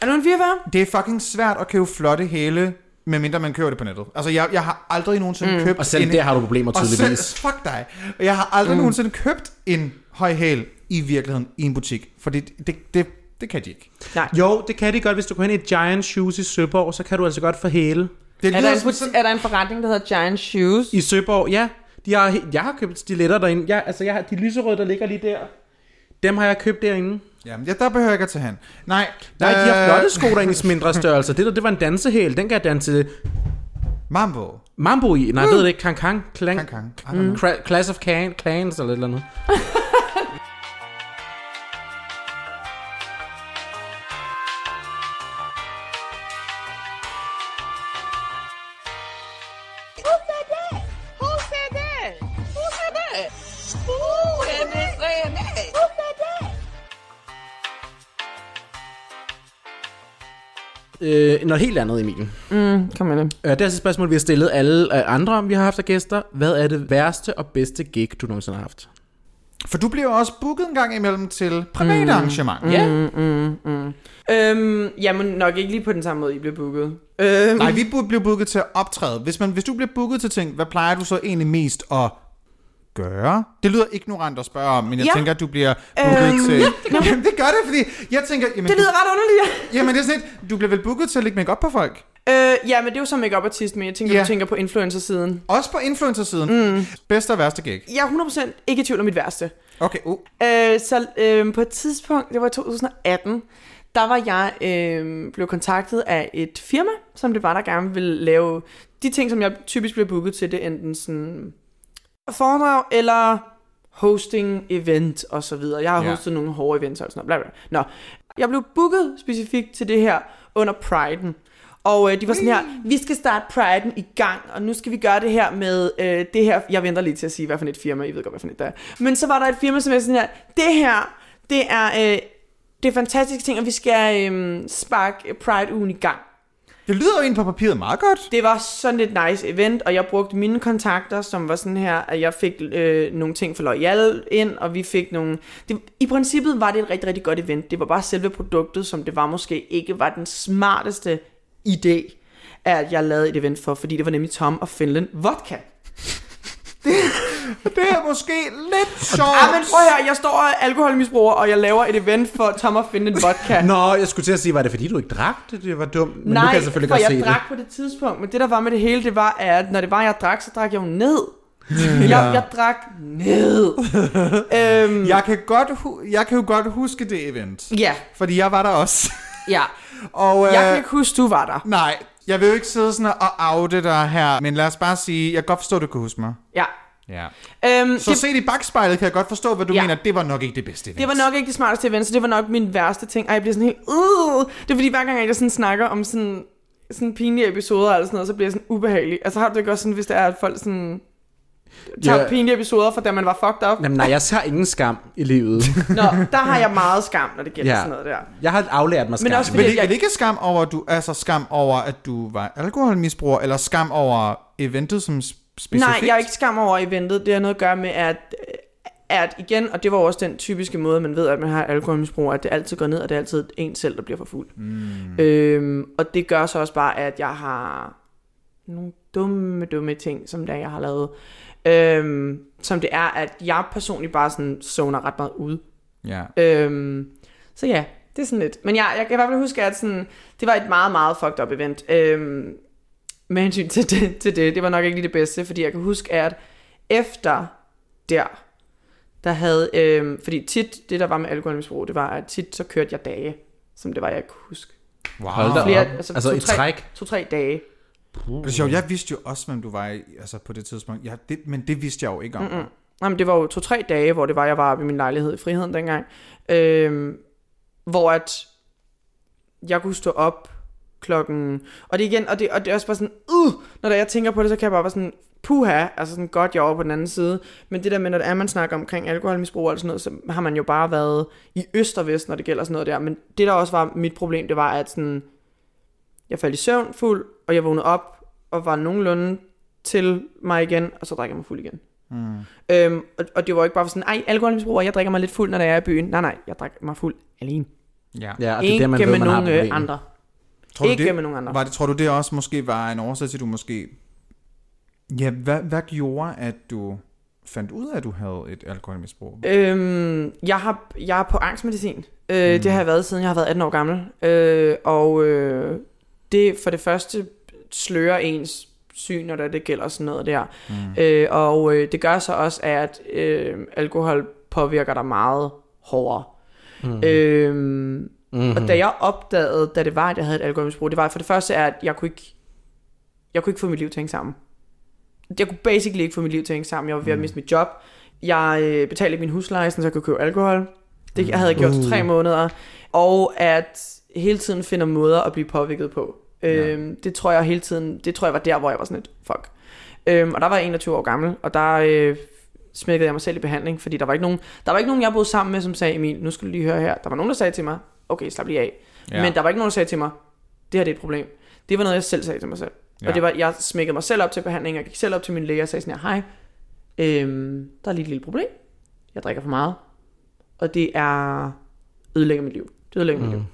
Er du en 44? Det er fucking svært at købe flotte hæle, medmindre man køber det på nettet. Altså, jeg, jeg har aldrig nogensinde mm. købt Og selv en... der har du problemer og selv, tydeligvis. fuck dig. Jeg har aldrig mm. nogensinde købt en høj hæl i virkeligheden i en butik. Fordi det, det, det, det kan de ikke. Nej. Jo, det kan de godt. Hvis du går hen i Giant Shoes i Søborg, så kan du altså godt få hæle. Det Er der, en, buti- er der en forretning, der hedder Giant Shoes? I Søborg, ja. De har, jeg har købt stiletter derinde. Jeg, altså, jeg har de lyserøde, der ligger lige der. Dem har jeg købt derinde. Jamen, ja, der behøver jeg ikke at tage hen. Nej, Nej, de har øh, flotte sko derinde i mindre størrelser. Det der, det var en dansehæl. Den kan jeg danse Mambo. mambo i. Nej, jeg ved det ikke. Kang Klang. Kang Kang. Cra- Class of Can, Clans eller et eller andet. noget helt andet, Emil. Mm, kom med det. Øh, det er altså et spørgsmål, vi har stillet alle øh, andre, vi har haft af gæster. Hvad er det værste og bedste gig, du nogensinde har haft? For du bliver også booket en gang imellem til private mm. arrangementer. Ja. Øhm, jamen, nok ikke lige på den samme måde, I blev booket. Øhm, Nej, vi bliver booket til at optræde. Hvis, man, hvis du bliver booket til ting, hvad plejer du så egentlig mest at gøre? Det lyder ignorant at spørge om, men jeg Ja. tænker, at du bliver booket Øhm, til... ja, Jamen, det gør det, fordi jeg tænker... Jamen, det lyder du, ret underligt, jamen, det er sådan lidt, du bliver vel booket til at lægge make op på folk? ja. Øh, ja, men det er jo som make artist men jeg tænker, Ja. du tænker på influencer-siden. Også på influencer-siden. Mm. Bedste og værste gig. Jeg er 100% ikke i tvivl om mit værste. Okay, uh. Øh, så øh, på et tidspunkt, det var i 2018, der var jeg øh, blev kontaktet af et firma, som det var, der gerne ville lave de ting, som jeg typisk bliver booket til. Det er enten sådan foredrag eller hosting, event og så videre. Jeg har Ja. hostet nogle hårde events og sådan noget. Bla, bla. Nå, jeg blev booket specifikt til det her under Pride'en. Og øh, de var sådan her, vi skal starte Pride'en i gang, og nu skal vi gøre det her med øh, det her. Jeg venter lige til at sige, hvad for et firma, I ved godt, hvad for et der er. Men så var der et firma, som er sådan her, det her, det er, øh, det er fantastiske ting, og vi skal øh, sparke Pride-ugen i gang. Det lyder jo egentlig på papiret meget godt. Det var sådan et nice event, og jeg brugte mine kontakter, som var sådan her, at jeg fik øh, nogle ting for Loyal ind, og vi fik nogle... Det, I princippet var det et rigtig, rigtig godt event. Det var bare selve produktet, som det var måske ikke var den smarteste idé, at jeg lavede et event for, fordi det var nemlig Tom og Finland Vodka. Det er måske lidt sjovt. Ja, men prøv her, jeg står er alkoholmisbruger, og jeg laver et event for Tom og Finland Vodka. Nå, jeg skulle til at sige, var det fordi, du ikke drak det? Det var dumt. Men nu Nej, kan jeg selvfølgelig for godt jeg se drak på det tidspunkt, men det der var med det hele, det var, at når det var, jeg drak, så drak jeg jo ned. jeg, jeg drak ned. øhm, Jeg kan, godt jeg kan jo godt huske det event. ja, Fordi jeg var der også. ja. Og, øh, Jeg kan ikke huske, du var der. Nej, jeg vil jo ikke sidde sådan og oute dig her, men lad os bare sige, jeg kan godt forstå, at du kan huske mig. Ja. Ja. Øhm, Så det, set i bagspejlet kan jeg godt forstå, hvad du Ja. mener. Det var nok ikke det bedste event. det var nok ikke det smarteste event, så det var nok min værste ting. Ej, jeg bliver sådan helt... Uh, det er fordi, hver gang jeg sådan snakker om sådan, sådan pinlige episoder eller sådan noget, så bliver jeg sådan ubehagelig. Altså har du det ikke også sådan, hvis det er, at folk sådan tager Ja. pinlige episoder fra da man var fucked up? Jamen, nej, jeg har ingen skam i livet. Nå, der har jeg meget skam, når det gælder Ja. sådan noget der. Jeg har aflært mig skam. Men også Vil fordi, det, jeg, ikke skam over, at du, altså skam over, at du var alkoholmisbruger, eller skam over eventet som specifikt? Nej, jeg er ikke skam over eventet. Det har noget at gøre med, at, at igen, og det var også den typiske måde, man ved, at man har alkoholmisbrug, at det altid går ned, og det er altid en selv, der bliver for fuld. Mm. Øhm, og det gør så også bare, at jeg har nogle dumme, dumme ting, som det er, jeg har lavet. Øhm, som det er, at jeg personligt bare sådan zoner ret meget ud. Ja. Øhm, så ja, det er sådan lidt. Men jeg, jeg kan i hvert fald huske, at sådan, det var et meget, meget fucked up event. Øhm, med hensyn til det, til det. Det var nok ikke lige det bedste, fordi jeg kan huske, at efter der, der havde, øhm, fordi tit, det der var med alkoholmisbrug, det var, at tit så kørte jeg dage, som det var, jeg kunne huske. Wow. Hold da Flere, op. altså, Altså, i to-tre- træk? To-tre dage. Det er sjovt, jeg vidste jo også, hvem du var i, altså på det tidspunkt. Ja, det, men det vidste jeg jo ikke om. Mm-mm. Jamen, det var jo to-tre dage, hvor det var, jeg var oppe i min lejlighed i Friheden dengang. Øhm, hvor at jeg kunne stå op klokken... Og det igen, og det, og det er også bare sådan, uh, når jeg tænker på det, så kan jeg bare være sådan, puha, altså sådan godt, jeg er over på den anden side. Men det der med, når det er, man snakker omkring alkoholmisbrug og sådan noget, så har man jo bare været i øst og vest, når det gælder sådan noget der. Men det, der også var mit problem, det var, at sådan, jeg faldt i søvn fuld, og jeg vågnede op og var nogenlunde til mig igen, og så drikker jeg mig fuld igen. Mm. Øhm, og, og det var ikke bare sådan, ej, alkoholmisbrug, og jeg drikker mig lidt fuld, når jeg er i byen. Nej, nej, jeg drikker mig fuld alene. Ja. Ja, og det er ikke der, man med ved, man har nogen problemet. andre. Tror du Ikke det, med nogen andre. Var det, tror du det også måske var en årsag til, at du måske... Ja, hvad, hvad gjorde, at du fandt ud af, at du havde et alkoholmisbrug? Øhm, jeg, har, jeg er på angstmedicin. Øh, mm. Det har jeg været, siden jeg har været 18 år gammel. Øh, og øh, det for det første slører ens syn, når det, det gælder sådan noget der. Mm. Øh, og øh, det gør så også, at øh, alkohol påvirker dig meget hårdere. Mm. Øh, mm-hmm. Og da jeg opdagede, da det var, at jeg havde et alkoholmisbrug, det var for det første, at jeg kunne ikke, jeg kunne ikke få mit liv til at hænge sammen. Jeg kunne basically ikke få mit liv til at hænge sammen. Jeg var ved at miste mit job. Jeg øh, betalte ikke min husleje, så jeg kunne købe alkohol. Det jeg havde jeg gjort til tre måneder. Og at hele tiden finder måder at blive påvirket på. Øhm, det tror jeg hele tiden, det tror jeg var der, hvor jeg var sådan et fuck. Øhm, og der var jeg 21 år gammel, og der øh, smækkede jeg mig selv i behandling, fordi der var ikke nogen, der var ikke nogen, jeg boede sammen med, som sagde, Emil, nu skal du lige høre her. Der var nogen, der sagde til mig, okay, slap lige af. Ja. Men der var ikke nogen, der sagde til mig, det her det er et problem. Det var noget, jeg selv sagde til mig selv. Ja. Og det var, jeg smækkede mig selv op til behandling, jeg gik selv op til min læge og sagde sådan her, hej, øhm, der er lige et lille problem. Jeg drikker for meget. Og det er ødelægger mit liv. Det ødelægger mm. mit liv.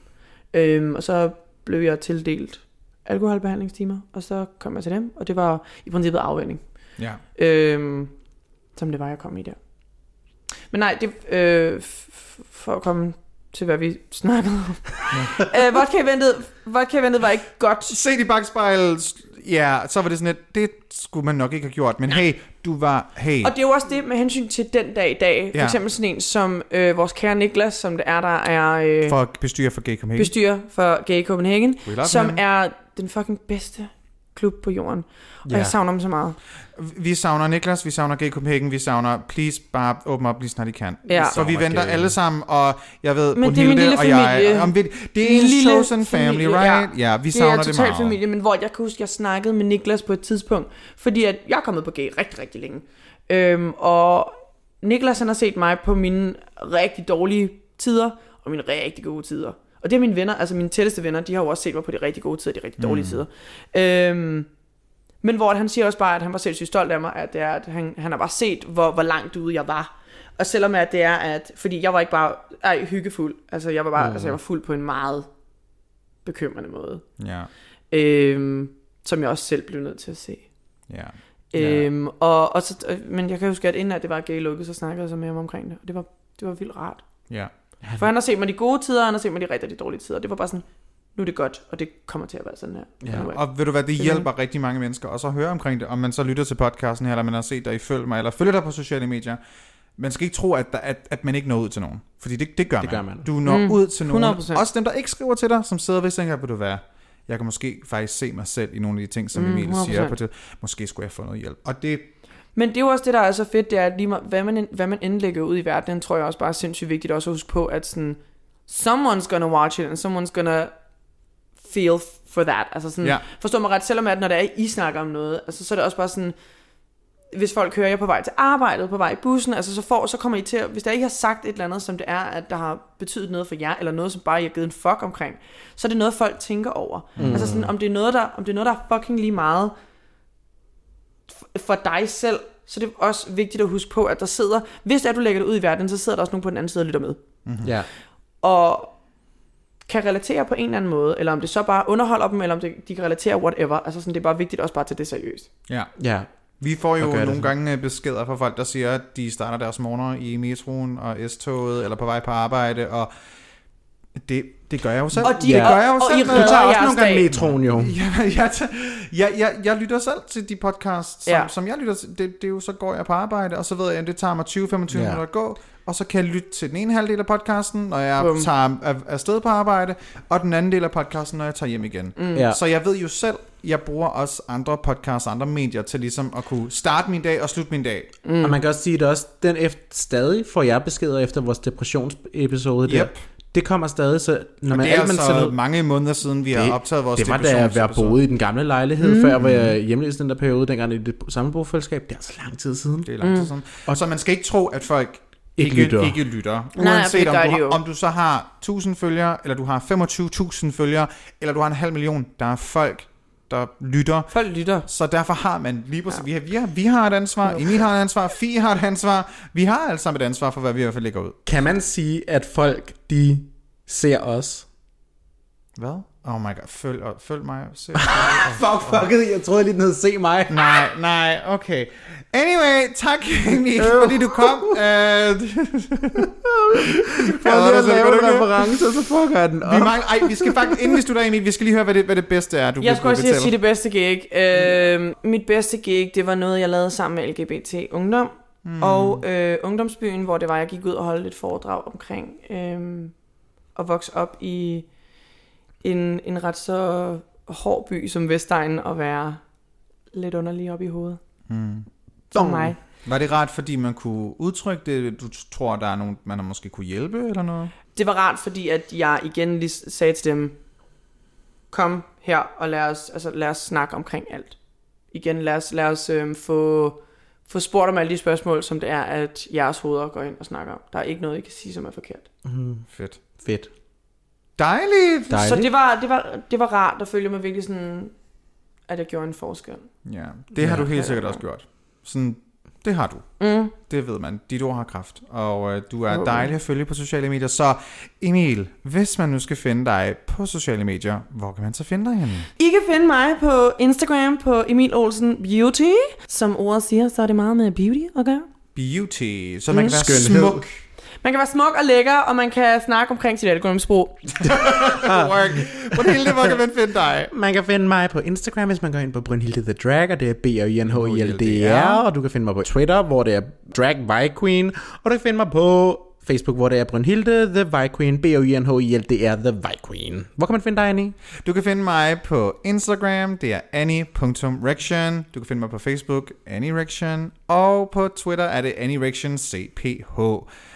Øhm, og så blev jeg tildelt alkoholbehandlingstimer, og så kom jeg til dem, og det var i princippet afvænding. Ja. Øhm, som det var, jeg kom i der. Men nej, det, øh, for at komme til, hvad vi snakkede om. øh, vodka-eventet, vodka-eventet var ikke godt. Se i bagspejlet, ja, så var det sådan et, det skulle man nok ikke have gjort, men hey, du var, hey, Og det er jo også det med hensyn til den dag i dag. For Ja. eksempel sådan en som øh, vores kære Niklas, som det er, der er øh, for bestyrer for Gay Copenhagen. bestyrer for Gay Copenhagen, som him. er den fucking bedste klub på jorden. Og Ja. jeg savner dem så meget. Vi savner Niklas, vi savner Gay Copenhagen, vi savner, please bare åbne op lige snart I kan. Ja. Så vi venter alle sammen, og jeg ved, Men det er min lille og jeg, om vi, det er en Lille chosen family, familie, right? Ja, vi Det savner er det, meget. familie, men hvor jeg kan huske, jeg snakkede med Niklas på et tidspunkt, fordi at jeg er kommet på gay rigtig, rigtig længe. Øhm, og Niklas han har set mig på mine rigtig dårlige tider, og mine rigtig gode tider. Og det er mine venner, altså mine tætteste venner, de har jo også set mig på de rigtig gode tider og de rigtig dårlige tider. Øhm, men hvor han siger også bare, at han var sindssygt stolt af mig, at, det er, at han, han har bare set, hvor, hvor langt ude jeg var. Og selvom at det er, at, fordi jeg var ikke bare ej, hyggefuld, altså jeg var bare, altså jeg var fuld på en meget bekymrende måde. Ja, Øhm, som jeg også selv blev nødt til at se. ja. Øhm, og, og så, men jeg kan huske, at inden at det var gay lukket, så snakkede jeg så med ham omkring det. Og det var, det var vildt rart. Ja. For han har set mig de gode tider, og han har set mig de rigtig de dårlige tider. Det var bare sådan, nu er det godt, og det kommer til at være sådan her. Ja. Og ved du hvad, det hjælper rigtig mange mennesker også at høre omkring det, om man så lytter til podcasten her, eller man har set dig i Følg mig, eller følger dig på sociale medier. Man skal ikke tro, at, der, at, at man ikke når ud til nogen. Fordi det, det gør Det man. gør man. Du når mm, ud til nogen. 100%. Også dem, der ikke skriver til dig, som sidder ved og tænker, vil du være, jeg kan måske faktisk se mig selv i nogle af de ting, som Mm, Emil siger 100%. på det. Måske skulle jeg få noget hjælp. Og det, Men det er jo også det, der er så fedt, det er, at lige meget, hvad, man, hvad man indlægger ud i verden, tror jeg også bare er sindssygt vigtigt også at huske på, at sådan, someone's gonna watch it, and someone's gonna feel for that. Altså sådan, Ja. forstår mig ret, selvom at når det er, I snakker om noget, altså så er det også bare sådan, hvis folk hører jer på vej til arbejdet, på vej i bussen, altså så, får, så kommer I til, hvis der ikke har sagt et eller andet, som det er, at der har betydet noget for jer, eller noget, som bare I har givet en fuck omkring, så er det noget, folk tænker over. Mm. Altså sådan, om det, er noget, der, om det er noget, der er fucking lige meget for dig selv, så det er også vigtigt at huske på, at der sidder, hvis det er, du lægger det ud i verden, så sidder der også nogen på den anden side og lytter med. Ja. Og kan relatere på en eller anden måde, eller om det så bare underholder dem, eller om det, de kan relatere whatever. Altså sådan, det er bare vigtigt også bare at tage det seriøst. Ja. Ja. Vi får jo det nogle sådan. gange øh, beskeder fra folk, der siger, at de starter deres morgener i metroen og S-toget, eller på vej på arbejde, og det, det gør jeg jo selv. Og de- det gør jeg jo og- og selv. I Du tager også nogle gange metroen jo. Ja, jeg, tager- jeg, jeg, jeg lytter selv til de podcasts, som, ja. Som jeg lytter til. Det, det er jo, så går jeg på arbejde, og så ved jeg, at det tager mig 20-25 Ja. minutter at gå, og så kan jeg lytte til den ene halvdel af podcasten, når jeg Bum. tager af, afsted på arbejde, og den anden del af podcasten, når jeg tager hjem igen. Mm. Ja. Så jeg ved jo selv, jeg bruger også andre podcasts, andre medier, til ligesom at kunne starte min dag og slutte min dag. Mm. Og man kan også sige, at også den efter, stadig får jeg beskeder efter vores depressionsepisode der. Det kommer stadig, så når Og man, det er alt, man altså sætter- mange måneder siden, vi har optaget vores det var da jeg var boet i den gamle lejlighed, mm. før jeg var hjemløs den der periode, dengang i det samme bofællesskab. Det er altså lang tid siden. Det er lang tid siden. Og så man skal ikke tro, at folk Ikke ikke, lytter. ikke lytter. nej, Uanset det om, du har, om du så har 1000 følgere, eller du har 25.000 følgere, eller du har en halv million, der er folk, der lytter. Folk lytter. Så derfor har man lige præcis, ja. vi, har, vi, har, vi har et ansvar, Emil har et ansvar, Fie har et ansvar, vi har alle sammen et ansvar for, hvad vi i hvert fald lægger ud. Kan man sige, at folk, de ser os? Hvad? Oh my god, følg, følg mig. Se. Fuck, fuck it. Jeg troede lige, den hed Se mig. nej, nej, okay. Anyway, tak Emil, fordi du kom. Uh, Jeg dig vil selv, lave en reference, og så fucker jeg den Vi op. mangler, ej, vi skal faktisk, inden vi slutter, Emil, vi skal lige høre, hvad det, hvad det bedste er, du Jeg skulle også sige, at sige det bedste gig. Øh, mit bedste gig, det var noget, jeg lavede sammen med LGBT Ungdom. Mm. Og øh, Ungdomsbyen, hvor det var, jeg gik ud og holdt et foredrag omkring øh, at vokse op i en, en ret så hård by som Vestegn og være lidt underlig op i hovedet. Mm. For mig. Var det rart, fordi man kunne udtrykke det? Du tror, der er nogen, man har måske kunne hjælpe, eller noget? Det var rart, fordi at jeg igen lige sagde til dem, kom her og lad os, altså, lad os snakke omkring alt. Igen, lad os, lad os øhm, få, få spurgt om alle de spørgsmål, som det er, at jeres hoveder går ind og snakker om. Der er ikke noget, I kan sige, som er forkert. Fedt. Fedt. Dejligt! Dejligt. Så det var, det, var, det var rart at føle mig virkelig sådan, at jeg gjorde en forskel. Ja, det har Ja. du helt sikkert også gjort. Sådan, det har du. Mm. Det ved man. Dit ord har kraft. Og øh, du er dejlig at følge på sociale medier. Så Emil, hvis man nu skal finde dig på sociale medier, hvor kan man så finde dig henne? I kan finde mig på Instagram på Emil Olsen Beauty. Som ordet siger, så er det meget med beauty at gøre. Beauty. Så man kan være Skønhed. smuk. Man kan være smuk og lækker, og man kan snakke omkring sit alkoholmisbrug. Work. Brunhilde, hvor kan man finde dig? Man kan finde mig på Instagram, hvis man går ind på Brynhilde The Drag, og det er b o i n h i l d r og du kan finde mig på Twitter, hvor det er Drag Vi Queen, og du kan finde mig på Facebook, hvor det er Brynhilde The Vi Queen, b o i n h i l d r The Vi Queen. Hvor kan man finde dig, Annie? Du kan finde mig på Instagram, det er annie.rection. Du kan finde mig på Facebook, annierection. Og på Twitter er det annierectioncph.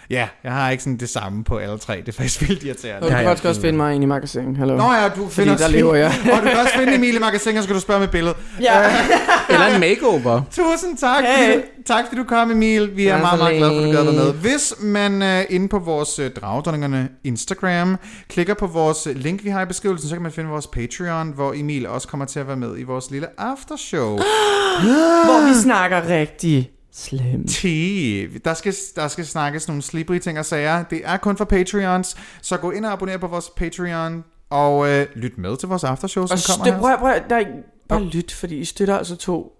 Ja, jeg har ikke sådan det samme på alle tre. Det er faktisk vildt irriterende. Og du kan ja. faktisk også finde mig inde i magasin. Hallo. Nå ja, du finder der lever jeg. og du kan også finde Emilie Magasin, og så skal du spørge med billede. Ja. Eller en makeover. Tusind tak, Hey. fordi, du, tak fordi du kom, Emil. Vi er Ja, meget, meget glade for, at du gad være med. Hvis man uh, inde på vores uh, dragdronningerne Instagram klikker på vores øh, link, vi har i beskrivelsen, så kan man finde vores Patreon, hvor Emil også kommer til at være med i vores lille aftershow. Hvor vi snakker rigtig slemt. Tea. Der skal, der skal snakkes nogle slippery ting og sager. Det er kun for Patreons, så gå ind og abonner på vores Patreon, og øh, lyt med til vores aftershow, som Og kommer støt, her. prøv, prøv, der, er- bare lyt, fordi I støtter altså to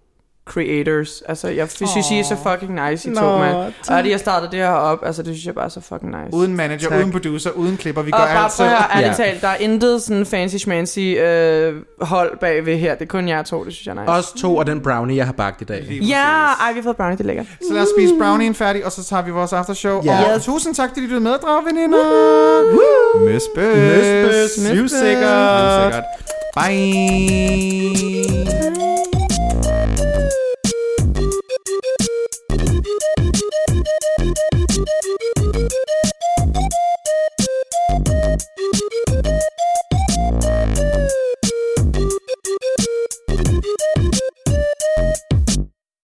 creators. Altså, jeg synes, I er så fucking nice, I to, Nå, mand. Og er det, jeg startede det her op, altså, det synes jeg bare er så fucking nice. Uden manager, Tak. uden producer, uden klipper. Vi og gør bare alt prøv at selv. høre, ærligt talt, der er intet sådan fancy schmancy øh, hold bagved her. Det er kun jer to, det synes jeg er nice. Os to og den brownie, jeg har bagt i dag. Lige Ja, præcis. ej, vi har fået brownie, det er lækkert. Så lad os spise brownien færdig, og så tager vi vores aftershow. Ja. Og Yes. tusind tak, fordi du lyttede med, dragveninder. Møs bøs. Møs bøs. Livsikkert. Livsikkert. Bye. あっ。